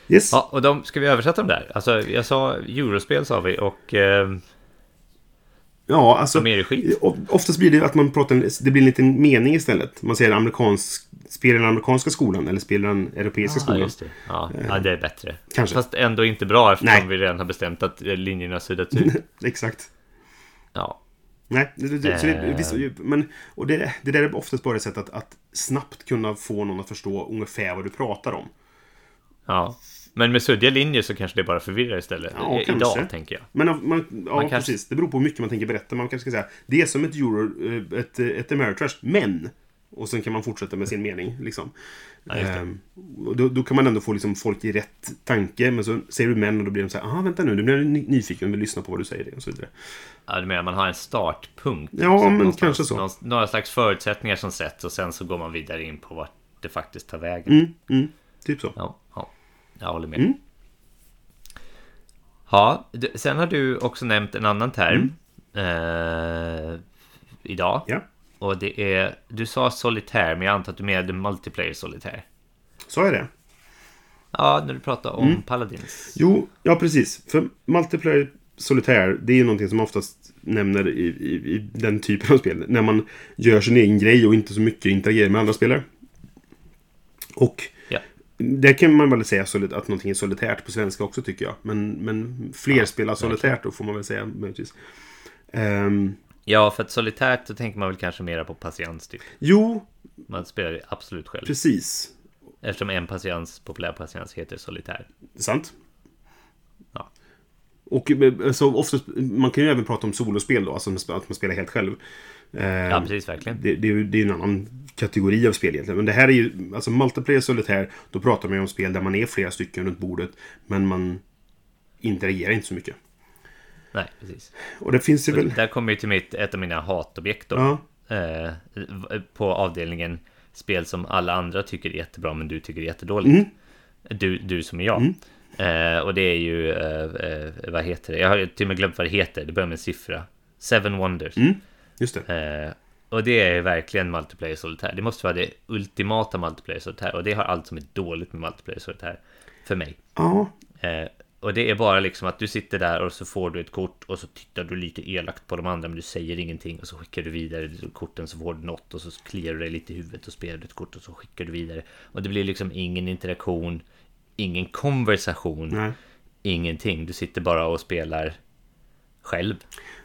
S1: Yes.
S2: Ja, och de, ska vi översätta dem där? Alltså, jag sa Eurospel sa vi och... Eh,
S1: Ja, alltså.
S2: Som är det skit.
S1: Oftast blir det att man pratar, det blir en liten mening istället. Man säger amerikansk, spelar den amerikanska skolan eller spelar den europeiska
S2: ja,
S1: skolan.
S2: just det. Ja, ja, det är bättre.
S1: Kanske.
S2: Fast ändå inte bra eftersom
S1: Nej.
S2: vi redan har bestämt att eh, linjerna suddats ut.
S1: Exakt.
S2: Ja,
S1: Nej, det, det, det,
S2: Eh.
S1: men, och det, det där är oftast bara ett sätt att, att snabbt kunna få någon att förstå ungefär vad du pratar om.
S2: ja. Men med suddiga linjer så kanske det bara förvirrar istället.
S1: Ja, kanske.
S2: Idag, tänker jag.
S1: Men av- man, ja,
S2: Man kanske-
S1: precis. Det beror på hur mycket man tänker berätta. Man kanske ska säga det är som ett euro, eh, ett, ett Ameritrash, men... Och sen kan man fortsätta med sin mening. Liksom.
S2: Ja.
S1: Ehm, då, då kan man ändå få liksom folk i rätt tanke. Men så säger du men och då blir de så här, vänta nu, nu blir jag ny- nyfiken vill lyssna på vad du säger. Och så vidare.
S2: Ja, du menar man har en startpunkt?
S1: Ja, men
S2: någonstans-
S1: kanske så.
S2: någon- Några slags förutsättningar som sätts och sen så går man vidare in på vart det faktiskt tar vägen.
S1: Mm, mm, typ så.
S2: Ja, ja, jag håller med.
S1: Mm.
S2: Ja, sen har du också nämnt en annan term
S1: Mm.
S2: eh, idag.
S1: Ja,
S2: Och det är, du sa solitär, men jag antar att du menade multiplayer solitär.
S1: sa jag det?
S2: Ja, när du pratade om
S1: Mm.
S2: Paladins.
S1: Jo, ja precis. För multiplayer solitär, det är ju någonting som oftast nämner i, i, i den typen av spel. När man gör sin egen grej och inte så mycket interagerar med andra spelare. Och
S2: Ja.
S1: Där kan man väl säga att någonting är solitärt på svenska också tycker jag. Men, men fler spelar solitärt då får man väl säga möjligtvis. Ehm,
S2: ja, för att solitärt så tänker man väl kanske mera på patiens typ.
S1: jo,
S2: Man spelar absolut själv.
S1: precis.
S2: Eftersom en patiens, populär patiens, heter solitär.
S1: Sant.
S2: Ja.
S1: Och eh, alltså, oftast, man kan ju även prata om solospel då, alltså att man spelar helt själv. Ehm,
S2: Ja, precis, verkligen.
S1: det, det, det är ju en annan kategori av spel egentligen. Men det här är ju, alltså multiplayer solitär, då pratar man ju om spel där man är flera stycken runt bordet. Men man interagerar inte så mycket.
S2: Nej, precis.
S1: Och det finns ju väl...
S2: Där kommer ju till mitt, ett av mina hatobjekt då.
S1: Ja,
S2: Eh, på avdelningen spel som alla andra tycker är jättebra men du tycker är jättedåligt. Du, du som är jag. Eh, och det är ju, eh, eh, vad heter det? Jag har till och med glömt vad det heter. Det börjar med en siffra. Seven Wonders.
S1: Just det.
S2: Eh, och det är verkligen multiplayer solitär. Det måste vara det ultimata multiplayer solitär. Och det har allt som är dåligt med multiplayer solitär. För mig.
S1: Ja,
S2: Eh, och det är bara liksom att du sitter där och så får du ett kort och så tittar du lite elakt på de andra men du säger ingenting och så skickar du vidare korten så får du något och så kliar du dig lite i huvudet och spelar du ett kort och så skickar du vidare. Och det blir liksom ingen interaktion, ingen konversation,
S1: nej.
S2: ingenting. Du sitter bara och spelar själv.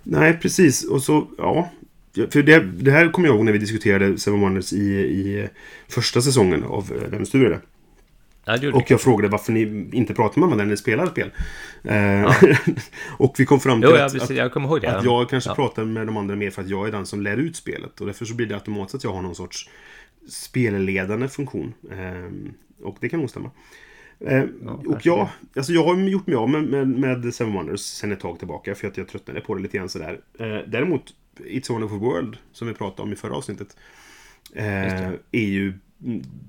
S1: Nej, precis. Och så, ja. För det, det här kommer jag ihåg när vi diskuterade Seven Wonders i, i första säsongen av eh, Vem styrde det?
S2: Ja,
S1: Och jag frågade varför ni inte pratar med varandra när ni spelar spel. Eh, och vi kom fram till
S2: Jo, ja,
S1: att,
S2: precis,
S1: att,
S2: jag
S1: att jag kanske
S2: ja.
S1: pratar med de andra mer för att jag är den som lär ut spelet. Och därför så blir det automatiskt att jag har någon sorts spelledande funktion. Eh, och det kan nog stämma. Eh, och jag, alltså jag har gjort mig av med, med, med Seven Wonders sen ett tag tillbaka för att jag tröttnade på det lite grann sådär. Eh, däremot It's a Wonderful World som vi pratade om i förra avsnittet eh, är ju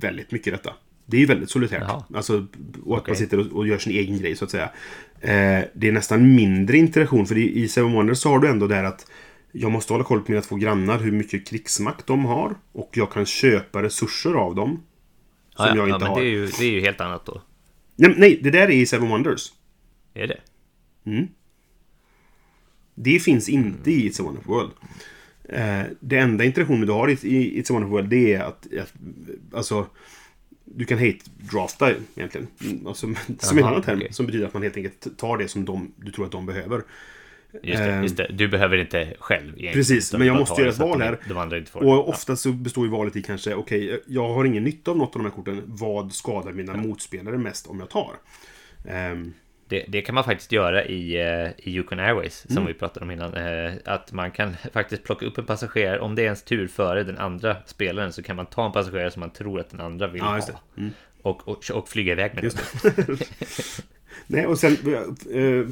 S1: väldigt mycket detta. Det är ju väldigt solitärt.
S2: Jaha.
S1: Alltså, och att
S2: Okej.
S1: man sitter och, och gör sin egen grej så att säga. Eh, det är nästan mindre interaktion för i, i Seven Wonders så har du ändå där att jag måste hålla koll på mina två grannar, hur mycket krigsmakt de har. Och jag kan köpa resurser av dem. Som
S2: Ja, ja,
S1: jag
S2: ja,
S1: inte
S2: men
S1: har.
S2: det är, ju, det är ju helt annat då.
S1: Nej, nej, det där är i Seven Wonders.
S2: Är det?
S1: Det finns inte i It's a Wonderful World. Eh, det enda interaktionen du har i, i It's a Wonderful World det är att, att alltså, du kan hate-drafta egentligen. Mm, Alltså, som en
S2: Jaha,
S1: annan term.
S2: okej.
S1: Som betyder att man helt enkelt tar det som de, du tror att de behöver.
S2: Just det, just det. Du behöver inte själv egentligen,
S1: Precis, men jag måste göra ett val här.
S2: De andra inte får.
S1: Och ofta så består ju valet i kanske, okej, jag har ingen nytta av något av de här korten. Vad skadar mina motspelare mest om jag tar? Ehm,
S2: Det, det kan man faktiskt göra i, eh, i Yukon Airways som
S1: Mm.
S2: vi pratade om innan. eh, Att man kan faktiskt plocka upp en passagerare. Om det är ens tur före den andra spelaren så kan man ta en passagerare som man tror att den andra vill
S1: ja,
S2: ha.
S1: Mm.
S2: Och, och, och flyga iväg med
S1: Just
S2: den.
S1: Nej, och sen eh,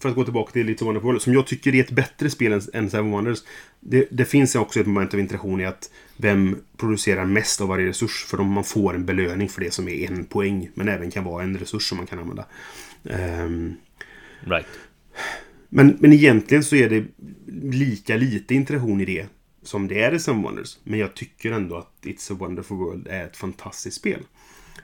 S1: för att gå tillbaka till Little Wonderful, som jag tycker är ett bättre spel än, Seven Wonders. Det, det finns också ett moment av interaktion i att vem producerar mest av varje resurs. För man får en belöning för det som är en poäng, men även kan vara en resurs som man kan använda. Ehm,
S2: Right.
S1: men, men egentligen så är det lika lite interaktion i det som det är i Seven Wonders. Men jag tycker ändå att It's a Wonderful World är ett fantastiskt spel.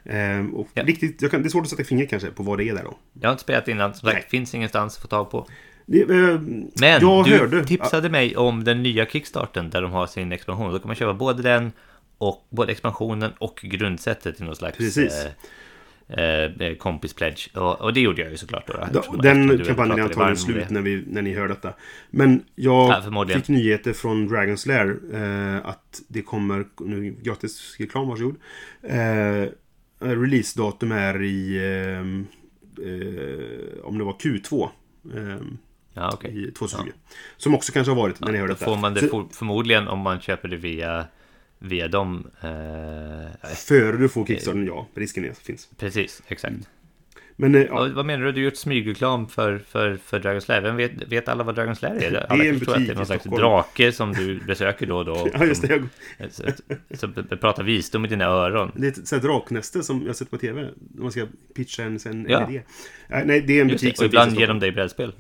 S1: Ehm, och
S2: Ja.
S1: riktigt, jag kan, det är svårt att sätta fingret kanske på vad det är där då.
S2: Jag har inte spelat innan, som sagt, finns ingenstans att få tag på.
S1: Det, eh,
S2: Men
S1: jag
S2: du
S1: hörde...
S2: tipsade mig om den nya Kickstarten där de har sin expansion. Då kan man köpa både den och både expansionen och grundsättet i någon slags
S1: Precis.
S2: eh, eh, kompis pledge. Och, och det gjorde jag ju såklart då. då,
S1: Ja, Den kampanjen är antagligen slut när, vi, när ni hör detta. Men jag
S2: Ja,
S1: fick nyheter från Dragon's Lair eh, att det kommer, nu gratis reklam, varsågod. Eh, Releasedatum är i, ehm, eh, om det var Q2. Eh,
S2: Ja, okej.
S1: I 2020. Som också kanske har varit när ni hör
S2: Då
S1: detta.
S2: får man det
S1: Så,
S2: förmodligen om man köper det via, via dem. Eh,
S1: före du får Kickstarten, ja. Risken är, finns.
S2: precis, exakt.
S1: Mm. Men eh, ja,
S2: Ja, vad menar du? Du har gjort smygreklam för, för, för Dragon's Lair. Vem vet, vet alla vad Dragon's Lair är? Alla
S1: är en
S2: förstår att det
S1: butik
S2: är någon slags drake som du besöker då och då.
S1: ja, just det.
S2: Som, som, som pratar visdom i dina öron.
S1: Det är ett sånt draknäste som jag har sett på TV. Man ska pitcha en, en,
S2: Ja.
S1: idé. Eh, Nej, det är en butik
S2: det,
S1: som
S2: och ibland ger de dig brädspel.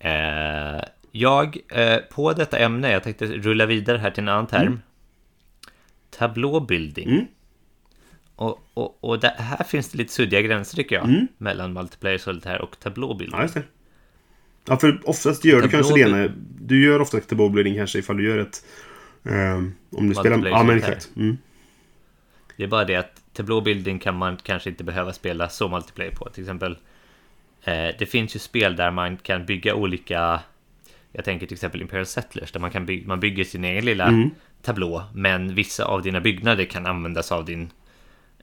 S2: Eh, jag, eh, på detta ämne, jag tänkte rulla vidare här till en annan term. Tablå building.
S1: Mm.
S2: Och, och, och det, här finns det lite suddiga gränser tycker jag.
S1: Mm.
S2: Mellan multiplayer solitär och tablå building.
S1: Ja, just det. Ja, för oftast gör du kanske det ena. Du gör ofta tableau kanske ifall du gör ett... ehm, om du spelar... Ja, men exakt. Mm.
S2: Det är bara det att tablå building kan man kanske inte behöva spela så multiplayer på. Till exempel, eh, det finns ju spel där man kan bygga olika... Jag tänker till exempel Imperial Settlers, där man, kan bygga, man bygger sin egen lilla
S1: Mm.
S2: tablå, men vissa av dina byggnader kan användas av din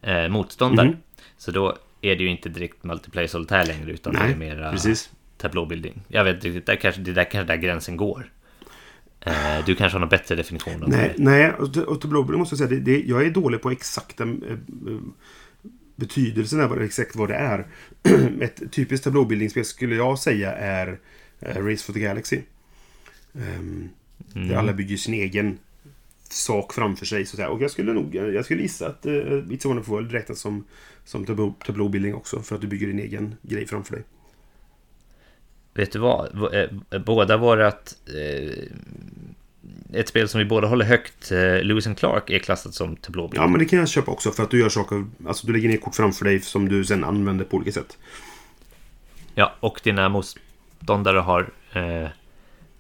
S2: eh, motståndare.
S1: Mhm.
S2: Så då är det ju inte direkt multiplayer solitär längre, utan det är
S1: Nej,
S2: mera
S1: precis.
S2: tablå building. Jag vet inte riktigt, där kanske, det där kanske där gränsen går. Eh, du kanske har någon bättre definition av
S1: Nej,
S2: det?
S1: nej och, tableau måste jag säga. Det, det, jag är dålig på exakta eh, betydelsen av exakt vad det är. ett typiskt tablåbildningsspel skulle jag säga är eh, Race for the Galaxy. Ehm,
S2: Mm.
S1: Där alla bygger sin egen sak framför sig. Så att säga. Och jag skulle nog jag skulle gissa att uh, It's a Wonderful World räknas som, som tablå, tablåbildning också. För att du bygger din egen grej framför dig.
S2: Vet du vad? V- eh, Båda vårat... Eh, ett spel som vi båda håller högt, eh, Lewis and Clark, är klassat som tablåbild.
S1: Ja, men det kan jag köpa också. För att du gör saker... Alltså du lägger ner kort framför dig som du sen använder på olika sätt.
S2: Ja, och dina motståndare har eh,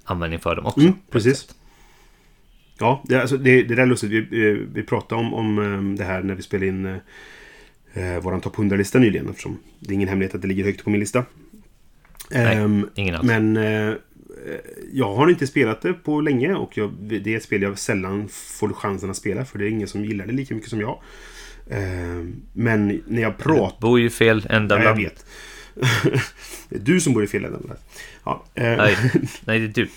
S2: användning för dem också.
S1: Mm, precis. Ja, det, alltså, det, det där är lustigt. Vi, eh, vi pratade om, om eh, det här när vi spelade in eh, vår topp 100-lista nyligen. Eftersom det är ingen hemlighet att det ligger högt på min lista.
S2: Nej,
S1: Ehm,
S2: ingen alls.
S1: men eh, jag har inte spelat det på länge och jag, det är ett spel jag sällan får chansen att spela. För det är ingen som gillar det lika mycket som jag. Ehm, men när jag pratar...
S2: Bor ju fel ända
S1: Ja, jag vet. det är du som bor i fel ända. Ja, eh,
S2: Nej, nej, det är du.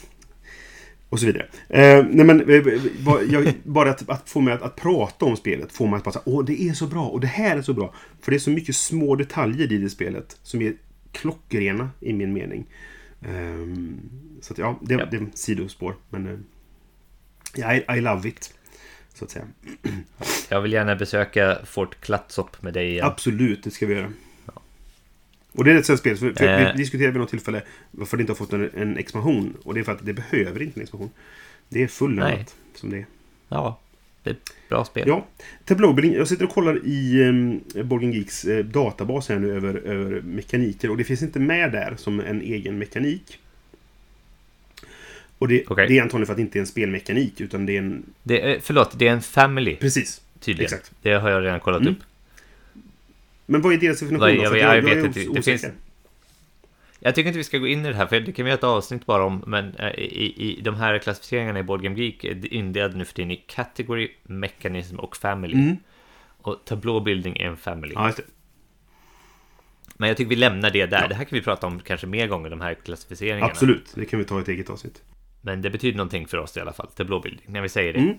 S1: Och så vidare. Eh, nej men, eh, bara- jag, bara att, att få mig att, att prata om spelet får mig att bara säga åh det är så bra och det här är så bra. För det är så mycket små detaljer i det spelet som är klockrena i min mening. Ehm, så att ja, det,
S2: Ja.
S1: det är sidospår. Men eh, I, I love it. Så att säga.
S2: Jag vill gärna besöka Fort Klatsop med dig igen.
S1: Absolut, det ska vi göra. Och det är ett sånt spel, för, för
S2: Eh.
S1: vi diskuterade vid något tillfälle varför det inte har fått en, en expansion. Och det är för att det behöver inte en expansion. Det är fulländat som det är.
S2: Ja, det är ett bra spel.
S1: Ja, Tableaubuilding. Jag sitter och kollar i um, Borgen Geeks eh, databas här nu över, över mekaniker. Och det finns inte med där som en egen mekanik. Och det,
S2: Okej.
S1: det är antagligen för att det inte är en spelmekanik, utan det är en...
S2: Det är, förlåt, det är en family
S1: Precis.
S2: tydligen.
S1: exakt.
S2: Det har jag redan kollat
S1: Mm.
S2: upp.
S1: Men vad är deras definition
S2: Vad-
S1: då?
S2: jag- jag
S1: jag,
S2: vet inte. Det finns- Jag tycker inte vi ska gå in i det här, för det kan vi göra ett avsnitt bara om, men eh, i, i de här klassificeringarna i Board Game Geek är indelade nu för tiden i Category, Mechanism och Family.
S1: Mm.
S2: Och Tableau Building är en Family.
S1: Ja.
S2: Men jag tycker vi lämnar det där. Det här kan vi prata om kanske mer gånger, de här klassificeringarna.
S1: Absolut, det kan vi ta i ett eget avsnitt.
S2: Men det betyder någonting för oss i alla fall, Tableau Building, när vi säger det.
S1: Mm.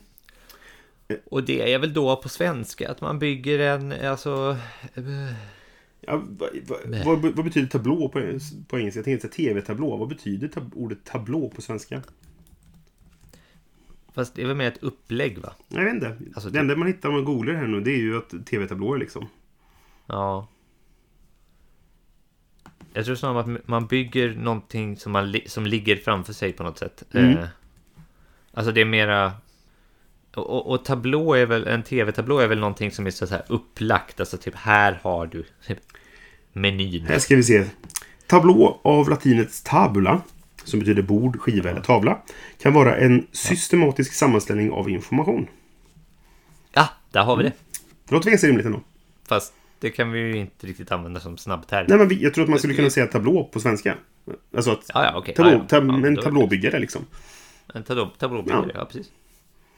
S2: Och det är väl då på svenska, att man bygger en, alltså... eh,
S1: Ja, vad, vad, vad, vad betyder tablå på, på engelska? Jag tänkte säga tv-tablå. Vad betyder tab ordet tablå på svenska?
S2: Fast det är väl mer ett upplägg va?
S1: Jag vet inte.
S2: Alltså,
S1: det enda man hittar om man googlar här nu det är ju att tv-tablåer liksom.
S2: Ja. Jag tror snarare att man bygger någonting som, man, li- som ligger framför sig på något sätt.
S1: Mm.
S2: Eh, alltså det är mera... Och, och, och tablå är väl, en tv-tablå är väl någonting som är så här upplagt. Alltså typ här har du typ, menyn.
S1: Här ska vi se. Tablå av latinets tabula, som betyder bord, skiva eller tavla, kan vara en systematisk sammanställning av information.
S2: Ja, där har vi det.
S1: Det låter ganska rimligt ändå.
S2: Fast det kan vi ju inte riktigt använda som snabbterm.
S1: Nej, men jag tror att man skulle kunna säga tablå på svenska. Alltså att
S2: Ja, ja, okej.
S1: tablå,
S2: ja, ja.
S1: tab,
S2: Ja,
S1: en tablåbyggare liksom.
S2: En tablå, tablåbyggare,
S1: ja.
S2: precis.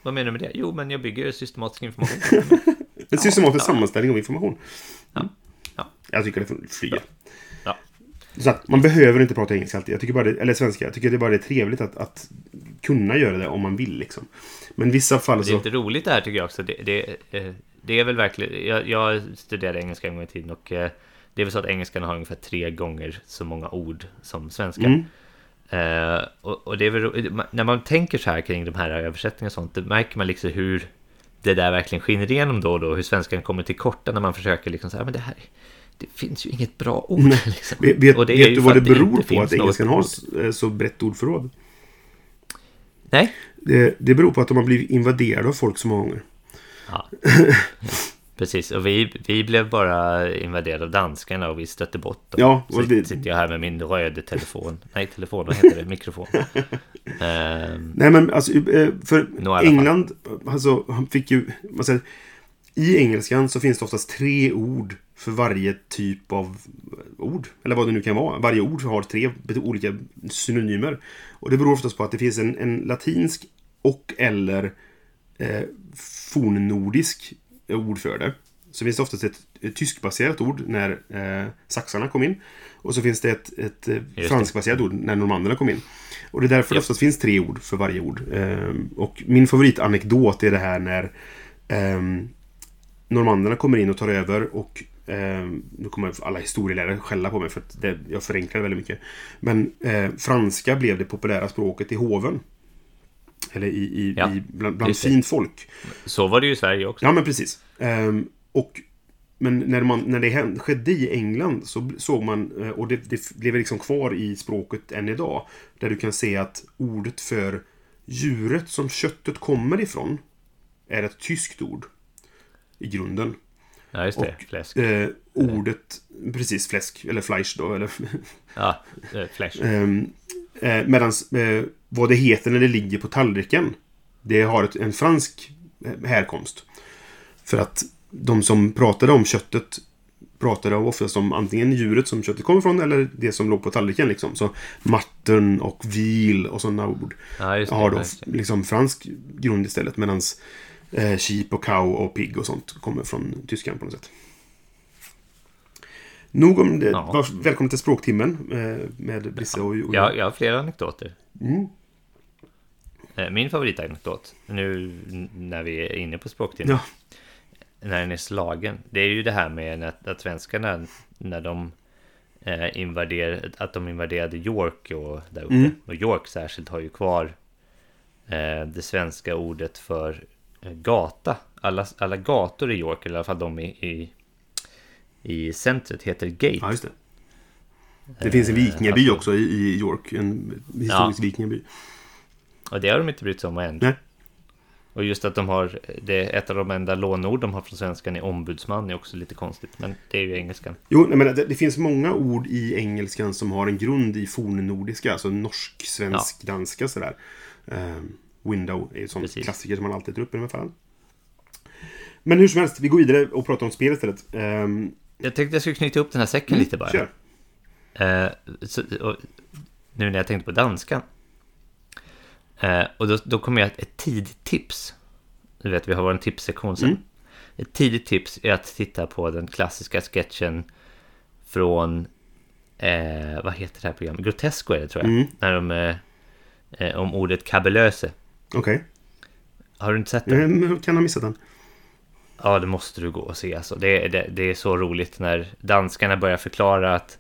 S2: Vad menar du med det? Jo, men jag bygger systematisk information.
S1: En systematisk sammanställning av information.
S2: Ja. Ja.
S1: Jag tycker det flyger.
S2: Ja.
S1: Så att man behöver inte prata engelska alltid. Jag tycker bara det, eller svenska. Jag tycker det bara det är trevligt att, att kunna göra det om man vill. Liksom. Men vissa fall
S2: Det är
S1: så...
S2: lite roligt det här tycker jag också. Det, det, eh, det är väl verkligen... Jag, jag studerade engelska en gång i tiden och eh, det är väl så att engelskan har ungefär tre gånger så många ord som svenska.
S1: Mm.
S2: Eh, och, och det är väl, när man tänker så här kring de här översättningarna och sånt, då märker man liksom hur det där verkligen skiner igenom då och då, hur svenskan kommer till korta när man försöker liksom säga, men det här, det finns ju inget bra ord. Liksom.
S1: Vet,
S2: Och det
S1: vet du vad det beror
S2: inte
S1: på att
S2: något
S1: engelskan har eh, så brett ordförråd?
S2: Nej?
S1: Det, det beror på att de har blivit invaderade av folk så många gånger.
S2: Ja. Precis, och vi, vi blev bara invaderade av danskarna och vi stötte bort dem.
S1: Ja, och det-
S2: sitter jag här med min röda telefon. Nej, telefon, vad heter det? Mikrofon. Ehm,
S1: Nej men alltså, eh, för. England, alltså, han fick ju... Man säger, I engelskan så finns det oftast tre ord för varje typ av ord. Eller vad det nu kan vara. Varje ord har tre olika synonymer. Och det beror oftast på att det finns en, en latinsk och eller eh, fornnordisk ord för det. Så finns det oftast ett, ett tyskbaserat ord när eh, saxarna kom in. Och så finns det ett, ett eh,
S2: det.
S1: franskbaserat ord när normanderna kom in. Och det är därför det
S2: Ja.
S1: oftast finns tre ord för varje ord. Ehm, och min favoritanekdot är det här när ehm, normanderna kommer in och tar över och ehm, nu kommer alla historielärare skälla på mig för att det, jag förenklar väldigt mycket. Men eh, franska blev det populära språket i hoven. Eller i, i,
S2: Ja,
S1: i bland, bland fint folk.
S2: så var det ju i Sverige också.
S1: Ja, men precis. Ehm, och, men när, man, när det hände, skedde i England så såg man, eh, och det, det blev liksom kvar i språket än idag, där du kan se att ordet för djuret som köttet kommer ifrån är ett tyskt ord. I grunden.
S2: Ja, just det.
S1: Och-
S2: Fläsk.
S1: Eh, ordet, precis fläsk, eller fleisch då, eller
S2: Ja, eh, flash.
S1: Ehm, eh, Medan eh, vad det heter när det ligger på tallriken Det har ett, en fransk eh, härkomst. För att de som pratade om köttet pratade oftast om antingen djuret som köttet kommer ifrån eller det som låg på tallriken. Liksom. Så mutton och vil och sådana ord
S2: Ja, det.
S1: har då liksom fransk grund istället. Medan eh, sheep och cow och pig och sånt kommer från tyskan på något sätt. Nog om det.
S2: Ja.
S1: Välkommen till språktimmen eh, med Brisse och, och
S2: Ja, jag har flera anekdoter.
S1: Mm.
S2: Eh, Min favoritanekdot, nu när vi är inne på språktimmen,
S1: Ja.
S2: när den är slagen, det är ju det här med att, att svenskarna, när de eh, invaderade, att de invaderade York och där uppe,
S1: Mm.
S2: och York särskilt har ju kvar eh, det svenska ordet för eh, gata. Alla, alla gator i York, eller i alla fall de i, i, i centret, heter Gate.
S1: Ja, det. Det finns en
S2: Eh,
S1: vikingaby
S2: alltså-
S1: också i, i York. En historisk vikingaby.
S2: Och det har de inte brytt sig om än.
S1: Nej.
S2: Och just att de har, det är ett av de enda lånord de har från svenskan är ombudsman är också lite konstigt. Men det är ju engelskan.
S1: Jo, nej, men det, det finns många ord i engelskan som har en grund i fornnordiska. Alltså norsk, svensk, danska sådär. Um, window är ju en sån
S2: Precis.
S1: klassiker som man alltid tar upp i de här fallen. Men hur som helst, vi går vidare och pratar om spel istället. Um,
S2: Jag tänkte jag skulle knyta upp den här säcken lite bara.
S1: Kör.
S2: Eh, så, och, nu när jag tänkte på danskan. Eh, och då, då kom jag ett tidigt tips. Du vet, vi har vår tipssektion sen.
S1: Mm.
S2: Ett tidigt tips är att titta på den klassiska sketchen från, eh, vad heter det här programmet? Grotesco är det tror jag.
S1: Mm.
S2: När de, eh, eh, om ordet kabelöse.
S1: Okej.
S2: Har du inte sett den?
S1: Mm. Kan ha missat den.
S2: Ja, det måste du gå och se. Alltså. Det, det, det är så roligt när danskarna börjar förklara att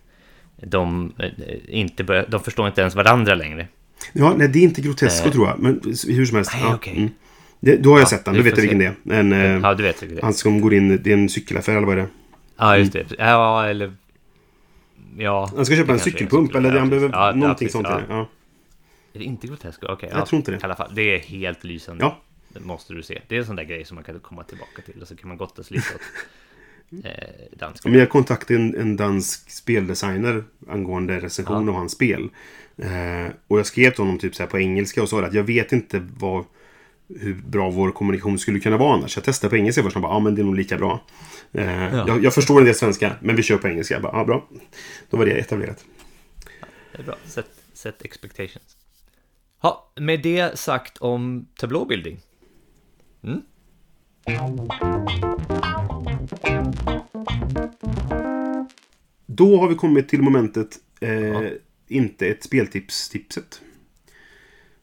S2: de, eh, inte börjar, de förstår inte ens varandra längre.
S1: Ja, nej, det är inte Grotesco
S2: Eh.
S1: tror jag. Men hur som helst.
S2: Nej,
S1: ja.
S2: okej.
S1: mm. det, då har jag
S2: Ja,
S1: sett den. Du vet jag vilken det är. En, eh,
S2: Ja, du vet vilket det är.
S1: Han som går in, det är en cykelaffär eller vad är det?
S2: Ja, just det. Ja, eller... Ja.
S1: Han ska köpa en cykelpump
S2: cykel-
S1: eller
S2: ja,
S1: han behöver.
S2: Ja, ja,
S1: någonting sånt.
S2: Ja.
S1: är det. Ja.
S2: Inte Grotesco? Okej.
S1: Jag
S2: ja,
S1: tror inte det.
S2: I alla fall, det är helt lysande.
S1: Ja.
S2: Det måste du se. Det är en sån där grej som man kan komma tillbaka till och så kan man gott och slita åt eh.
S1: Men jag kontaktade en, en dansk speldesigner angående recension av hans spel. Eh, och jag skrev till honom typ så på engelska och sa att jag vet inte vad, hur bra vår kommunikation skulle kunna vara annars. Jag testade på engelska först och bara, ja men det är nog lika bra. Eh, jag, jag förstår en del svenska, men vi kör på engelska. Jag bara, ja bra. Då var det etablerat.
S2: Det är bra. Set, set expectations. Ja, med det sagt om tableau building. Mm.
S1: Då har vi kommit till momentet eh, inte ett speltips-tipset.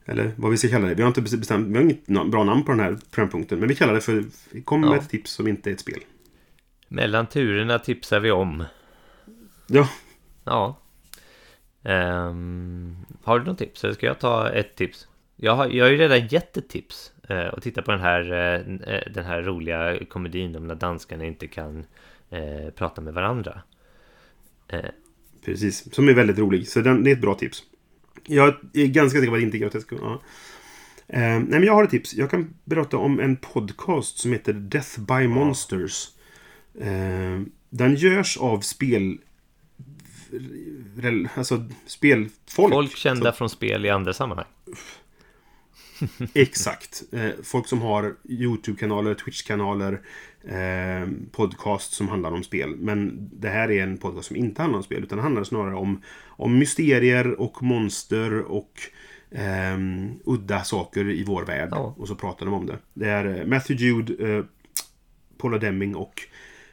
S1: Eller vad vi ska kalla det. Vi har inte bestämt, vi har inget bra namn på den här programpunkten. Men vi kallar det för Kom med
S2: Ja.
S1: ett tips som inte är ett spel.
S2: Mellan turerna tipsar vi om.
S1: Ja,
S2: Ja. Ehm, har du något tips? Eller ska jag ta ett tips? Jag har, jag har ju redan gett ett tips. eh, och titta på den här, eh, den här roliga komedin om när danskarna inte kan eh, prata med varandra.
S1: Precis. Som är väldigt rolig. Så den, det är ett bra tips. Jag är ganska säker på att det inte är grotesco. Ja. Eh, nej, men jag har ett tips. Jag kan berätta om en podcast som heter Death by Monsters. Eh, den görs av spel... Alltså spelfolk.
S2: folk kända från spel i andra sammanhang.
S1: Exakt. Eh, folk som har YouTube-kanaler, Twitch-kanaler, eh, podcast som handlar om spel. Men det här är en podcast som inte handlar om spel, utan handlar snarare om, om mysterier och monster och ehm, udda saker i vår värld.
S2: Ja.
S1: Och så pratar de om det. Det är eh, Matthew Jude, eh, Paula Deming och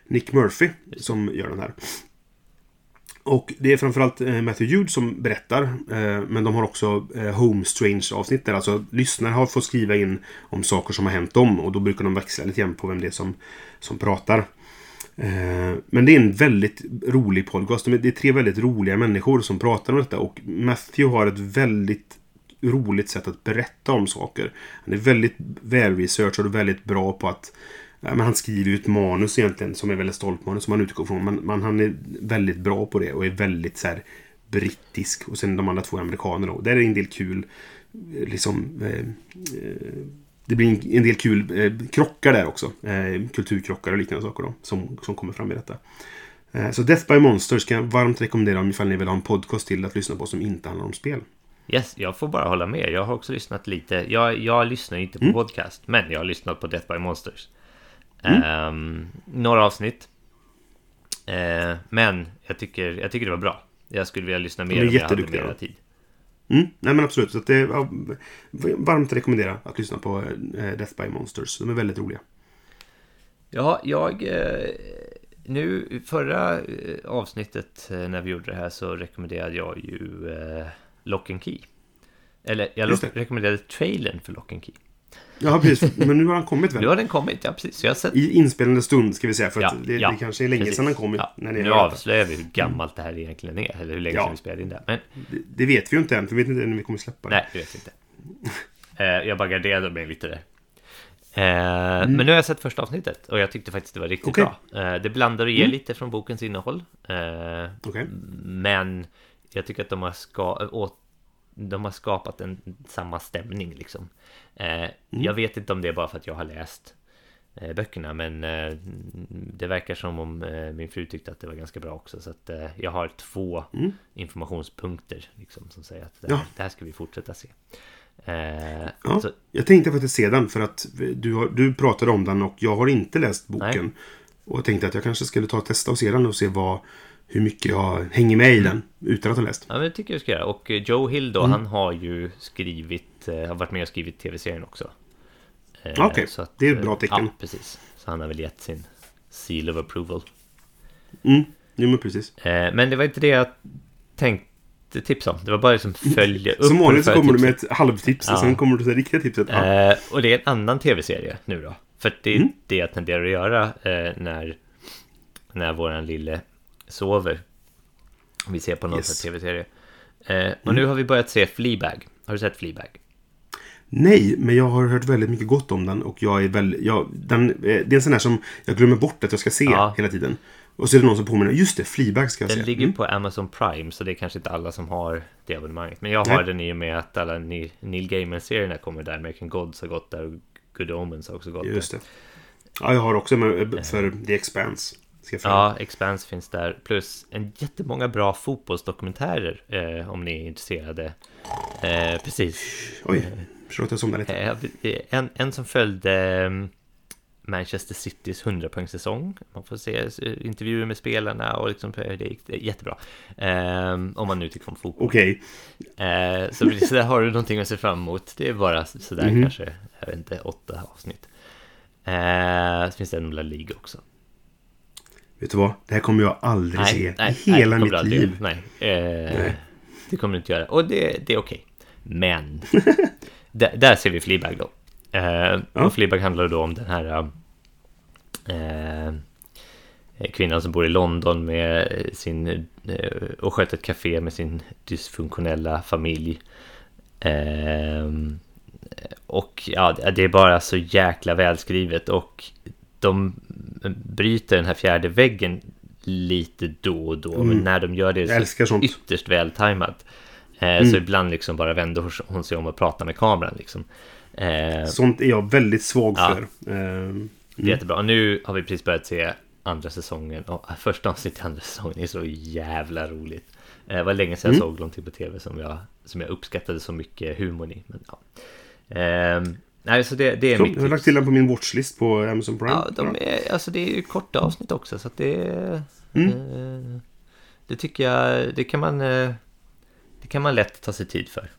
S1: Nick Murphy som gör den här. Och det är framförallt eh, Matthew Jude som berättar. Eh, men de har också eh, Home Strange avsnitt där alltså lyssnare har fått skriva in om saker som har hänt dem. Och då brukar de växla lite grann på vem det är som, som pratar. Men det är en väldigt rolig podcast. Det är tre väldigt roliga människor som pratar om detta. Och Matthew har ett väldigt roligt sätt att berätta om saker. Han är väldigt välresearchad och väldigt bra på att men han skriver ju ett manus egentligen som är väldigt stolt manus som han utgår från. Men, men han är väldigt bra på det och är väldigt så här brittisk. Och sen de andra två är amerikaner då. Där är det en del kul eh, liksom eh, eh, det blir en- en del kul eh, krockar där också. Eh, kulturkrockar och liknande saker då. Som, som kommer fram i detta. Eh, så Death by Monsters kan jag varmt rekommendera om ifall ni vill ha en podcast till att lyssna på som inte handlar om spel.
S2: Yes, jag får bara hålla med. Jag har också lyssnat lite. Jag, jag lyssnar inte på podcast, men jag har lyssnat på Death by Monsters. Ehm, några avsnitt. Eh, men jag tycker, jag tycker det var bra. Jag skulle vilja lyssna mer om jag hade
S1: va?
S2: tid.
S1: Mm, nej men absolut. Så att det är varmt rekommendera att lyssna på eh, Death by Monsters. De är väldigt roliga.
S2: Ja, jag... Eh, nu, förra eh, avsnittet när vi gjorde det här så rekommenderade jag ju Lock and Key. Eller jag rekommenderade trailern för Lock and Key.
S1: Ja, precis. Men nu har han kommit
S2: Nu
S1: väl?
S2: har den kommit, ja precis. Jag har sett
S1: I inspelande stund ska vi säga. För
S2: Ja,
S1: att det,
S2: ja,
S1: det kanske är länge
S2: precis.
S1: sedan han kom.
S2: Ja,
S1: När
S2: nu avslöjar vi hur gammalt det här egentligen är. Eller hur länge
S1: Ja.
S2: sedan vi spelade in det. Men
S1: Det, det vet vi ju inte än. För vi vet inte när vi kommer släppa det.
S2: nej, det vet jag inte. Eh, jag bara garderade mig lite där. Eh, Men nu har jag sett första avsnittet och jag tyckte faktiskt det var riktigt
S1: Okej.
S2: bra. Eh, det blandar och ger lite från bokens innehåll. Eh,
S1: Okej.
S2: Men jag tycker att de har, ska, de har skapat en samma stämning liksom. Eh, Jag vet inte om det är bara för att jag har läst eh, böckerna men eh, det verkar som om min fru tyckte att det var ganska bra också. Så att jag har två informationspunkter liksom, som säger att det här,
S1: Ja.
S2: det här ska vi fortsätta se.
S1: Ja,
S2: så,
S1: jag tänkte faktiskt se den för att du, har, du pratade om den och jag har inte läst boken. Och jag tänkte att jag kanske skulle ta och testa och se den och se vad, hur mycket jag hänger med i den utan att ha läst.
S2: Ja, men det tycker jag ska göra. Och Joe Hill då,
S1: Mm.
S2: han har ju skrivit, eh, har varit med och skrivit tv-serien också. Eh,
S1: Okej,
S2: att,
S1: det är ett
S2: eh,
S1: bra tecken.
S2: Ja, precis. Så han har väl gett sin seal of approval.
S1: Mm, jo men precis.
S2: Eh, men det var inte det jag tänkte tipsa om. Det var bara liksom följa upp.
S1: Som vanligt så kommer du
S2: tipset.
S1: med ett halvtips
S2: Ja.
S1: och sen kommer du till det riktiga tipset. Ja.
S2: Eh, och det är en annan tv-serie nu då. För det är
S1: Mm.
S2: det jag tenderar att göra eh, när, när våran lille sover. Vi ser på någon
S1: Yes.
S2: tv-serie. Eh, och nu har vi börjat se Fleabag. Har du sett Fleabag?
S1: Nej, men jag har hört väldigt mycket gott om den och jag är väldigt... Jag, den, eh, det är en sån där som jag glömmer bort att jag ska se
S2: Ja.
S1: hela tiden. Och så är det någon som påminner. Just det, Fleabag ska jag
S2: Den
S1: se.
S2: ligger
S1: Mm.
S2: på Amazon Prime så det är kanske inte alla som har det abonnemanget. Men jag har
S1: Nej.
S2: den i och med att alla Neil, Neil Gaiman-serierna kommer där. American Gods har gått där och Good Omens har också gått
S1: Just
S2: där.
S1: det. Ja, jag har också med, för The Expanse.
S2: Ja, Expanse finns där. Plus en jättemånga bra fotbollsdokumentärer eh, om ni är intresserade. Eh, precis.
S1: Oj, förlåt jag somnade lite.
S2: Eh, en, en som följde eh, Manchester Citys 100-poängssäsong. Man får se eh, intervjuer med spelarna och liksom, eh, det gick det är jättebra. Eh, om man nu tycker om fotboll.
S1: Okej.
S2: Eh, så, så där har du någonting att se fram emot. Det är bara sådär
S1: Mhm.
S2: kanske, jag vet inte, åtta avsnitt. Eh, så finns det en La Liga också.
S1: Vet du vad? Det här kommer jag aldrig se i hela
S2: det kommer
S1: mitt
S2: aldrig
S1: liv.
S2: Nej, eh,
S1: Nej.
S2: det kommer du inte göra. Och det, det är okej. Men, där, ser vi Fleabag då. Eh,
S1: Ja.
S2: Och Fleabag handlar då om den här eh, kvinnan som bor i London med sin eh, och sköter ett café med sin dysfunktionella familj. Eh, och ja, det är bara så jäkla välskrivet och de bryter den här fjärde väggen lite då och då. Men när de gör det så
S1: älskar sånt.
S2: ytterst vältajmat. Eh, Så ibland liksom bara vänder hon- sig om och pratar med kameran liksom. Eh,
S1: Sånt är jag väldigt svag
S2: Ja.
S1: för.
S2: Det är jättebra. Och nu har vi precis börjat se andra säsongen. Och första avsnittet i andra säsongen är så jävla roligt. Eh, Det var länge sedan jag såg någonting på tv som jag, som jag uppskattade så mycket humorn i. Men, ja. Ehm, nej, så det, det är
S1: så,
S2: mitt
S1: jag har lagt
S2: tips.
S1: till den på min watchlist på Amazon Prime.
S2: Ja, de är, alltså det är ju korta avsnitt också så att det
S1: Mm.
S2: eh, Det tycker jag, det kan man eh, Det kan man lätt ta sig tid för.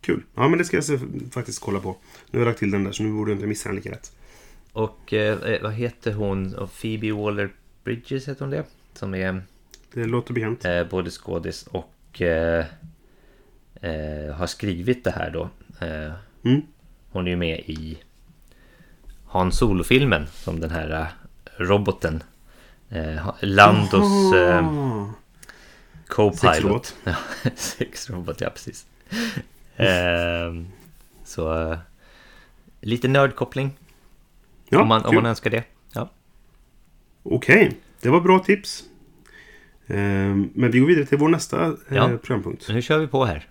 S1: Kul. Ja, men det ska jag faktiskt kolla på. Nu har jag lagt till den där så nu borde jag inte missa den lika rätt.
S2: Och eh, vad heter hon? Phoebe Waller-Bridges heter hon det? Som är
S1: Det låter bekant.
S2: eh, både skådis och eh, eh, har skrivit det här då. Eh,
S1: Mm.
S2: hon är ju med i Han Solo-filmen som den här eh, roboten eh, Landos eh, Co-pilot.
S1: Sexrobot.
S2: Ja, sexrobot, ja precis. Ehm, så eh, lite nördkoppling
S1: ja,
S2: om, man, om man önskar det. Ja.
S1: Okej, det var bra tips. Ehm, men vi går vidare till vår nästa eh,
S2: Ja.
S1: programpunkt.
S2: Så nu kör vi på här.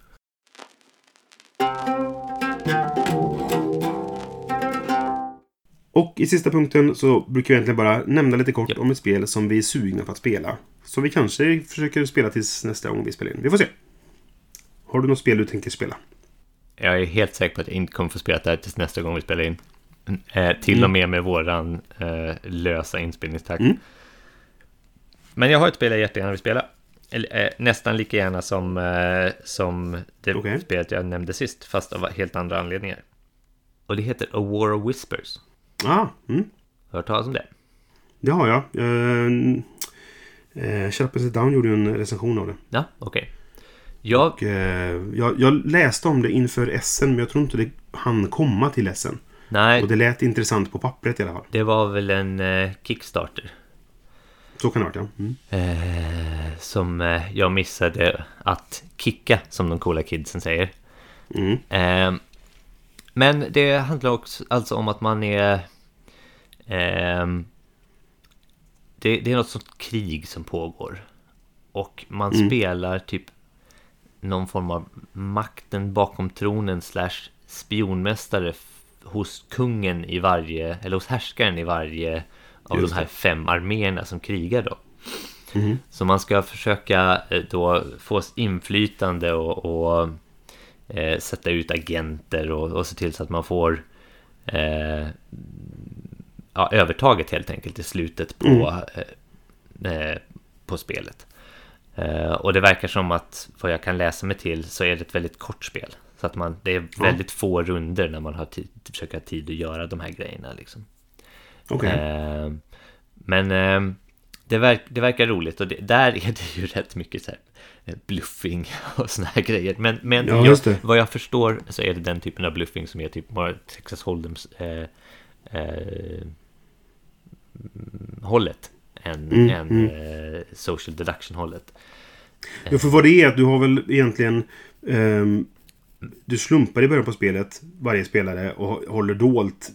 S1: Och i sista punkten så brukar vi egentligen bara nämna lite kort om ett spel som vi är sugna på att spela. Så vi kanske försöker spela tills nästa gång vi spelar in. Vi får se. Har du något spel du tänker spela?
S2: Jag är helt säker på att jag inte kommer få spela det här tills nästa gång vi spelar in. Eh, till och med med våran eh, lösa inspelningstakt.
S1: Mm.
S2: Men jag har ett spel jag jättegärna vill spela. Eller, eh, nästan lika gärna som, eh, som det
S1: Okej.
S2: spelet jag nämnde sist, fast av helt andra anledningar. Och det heter A War of Whispers.
S1: Ah, mm.
S2: Hört talas om det?
S1: Det har jag. Uh, uh, Shut Up and Sit Down gjorde ju en recension av det.
S2: Ja, okej. Jag,
S1: Och, eh, jag, jag läste om det inför Essen men jag tror inte det hann komma till Essen.
S2: nej,
S1: Och det lät intressant på pappret i alla fall.
S2: det var väl en eh, Kickstarter.
S1: Så kan det ha varit ja. Mm.
S2: Eh, som eh, jag missade att kicka, som de coola kidsen säger.
S1: Mm.
S2: Eh, men det handlar också alltså om att man är... ehm, det, det är något sånt krig som pågår. Och man
S1: Mm.
S2: spelar typ någon form av makten bakom tronen slash spionmästare hos kungen i varje, eller hos härskaren i varje av
S1: Just
S2: de här
S1: det.
S2: fem arméerna som krigar då.
S1: Mhm.
S2: Så man ska försöka eh, då få inflytande och, och eh, sätta ut agenter och, och se till så att man får eh, ja, övertaget helt enkelt i slutet på, mm. eh, på spelet. Eh, och det verkar som att vad jag kan läsa mig till så är det ett väldigt kort spel. Så att man, det är väldigt ja. få runder när man har tid, försöker ha tid att göra de här grejerna. Liksom.
S1: Okay.
S2: Eh, men eh, det, verk, det verkar roligt och det, där är det ju rätt mycket så här eh, bluffing och såna här grejer. Men, men
S1: ja,
S2: jag, vad jag förstår så är det den typen av bluffing som är typ bara Texas Hold'ems eh, eh, hållet än,
S1: Mm,
S2: än
S1: mm.
S2: eh, social deduction hållet.
S1: Ja, för vad det är att du har väl egentligen... ehm, du slumpar i början på spelet, varje spelare, och håller dolt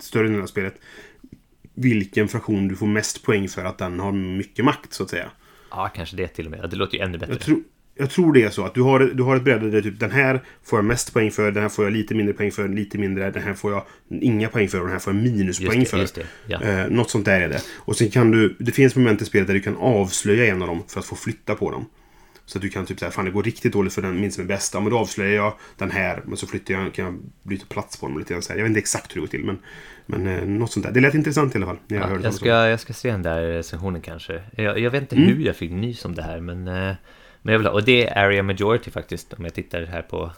S1: större delen av spelet. Vilken fraktion du får mest poäng för att den har mycket makt, så att säga.
S2: Ja, kanske det till och med. Det låter ju ännu bättre.
S1: Jag, tror jag tror det är så att du har, du har ett bräde där typ den här får jag mest poäng för, den här får jag lite mindre poäng för, lite mindre, den här får jag inga poäng för och den här får jag minuspoäng
S2: Just det,
S1: för.
S2: just det, ja.
S1: Eh, något sånt där är det. Och sen kan du, det finns moment i spelet där du kan avslöja en av dem för att få flytta på dem. Så att du kan typ säga, fan det går riktigt dåligt för den min som är bäst. Ja, men då avslöjar jag den här, men så flyttar jag, kan jag byta plats på dem lite grann. Så här. Jag vet inte exakt hur det går till, men, men eh, något sånt där. Det lät intressant i alla fall. Jag
S2: Ja, jag, ska, jag ska se den där recensionen kanske. Jag, jag vet inte
S1: Mm.
S2: hur jag fick nys om det här, men, eh, men jag vill ha. Och det är Area Majority faktiskt, om jag tittar här på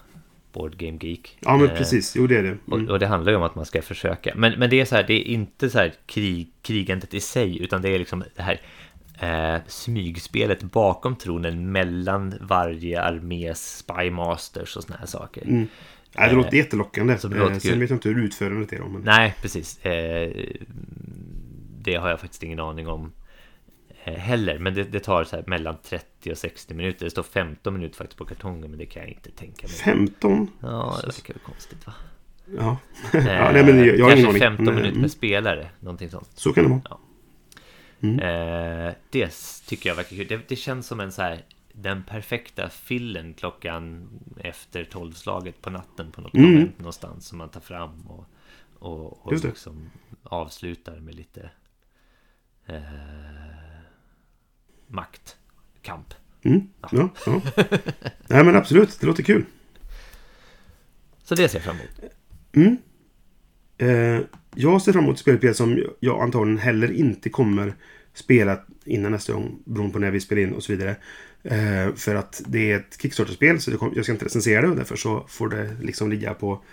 S2: Board Game Geek.
S1: Ja, men
S2: Eh,
S1: precis. Jo, det är det.
S2: Och,
S1: Mm.
S2: och det handlar ju om att man ska försöka. Men, men det är så här, det är inte så här krig, krigandet i sig, utan det är liksom det här eh, smygspelet bakom tronen mellan varje armés spymasters och såna här saker.
S1: Mm. Nej, det låter
S2: Eh,
S1: jättelockande.
S2: det låter
S1: Eh, Sen vet jag inte hur utförandet är. Då, men...
S2: Nej, precis. Eh, det har jag faktiskt ingen aning om eh, heller. Men det, det tar så här mellan 30 och 60 minuter. Det står 15 minuter faktiskt på kartongen, men det kan jag inte tänka mig.
S1: 15?
S2: Ja, det verkar väl konstigt va?
S1: Ja.
S2: Eh,
S1: ja nej, men jag, jag har ingen
S2: kanske
S1: aning.
S2: 15
S1: Men,
S2: minuter
S1: mm,
S2: per spelare, någonting sånt.
S1: Så kan det vara. Mm.
S2: Eh, det tycker jag verkar kul. Det, det känns som en så här den perfekta fillen klockan efter tolvslaget på natten på något
S1: Mm.
S2: konvent någonstans som man tar fram och, och, och liksom avslutar med lite eh, maktkamp.
S1: Mm. Ja, ja. Nej, men absolut. Det låter kul.
S2: Så det ser jag fram emot.
S1: Mm. Eh, jag ser fram emot spelspel som jag antagligen heller inte kommer spela innan nästa gång. Beroende på när vi spelar in och så vidare. Eh, för att det är ett Kickstarter-spel så kom, jag ska inte recensera det och därför så får det liksom ligga på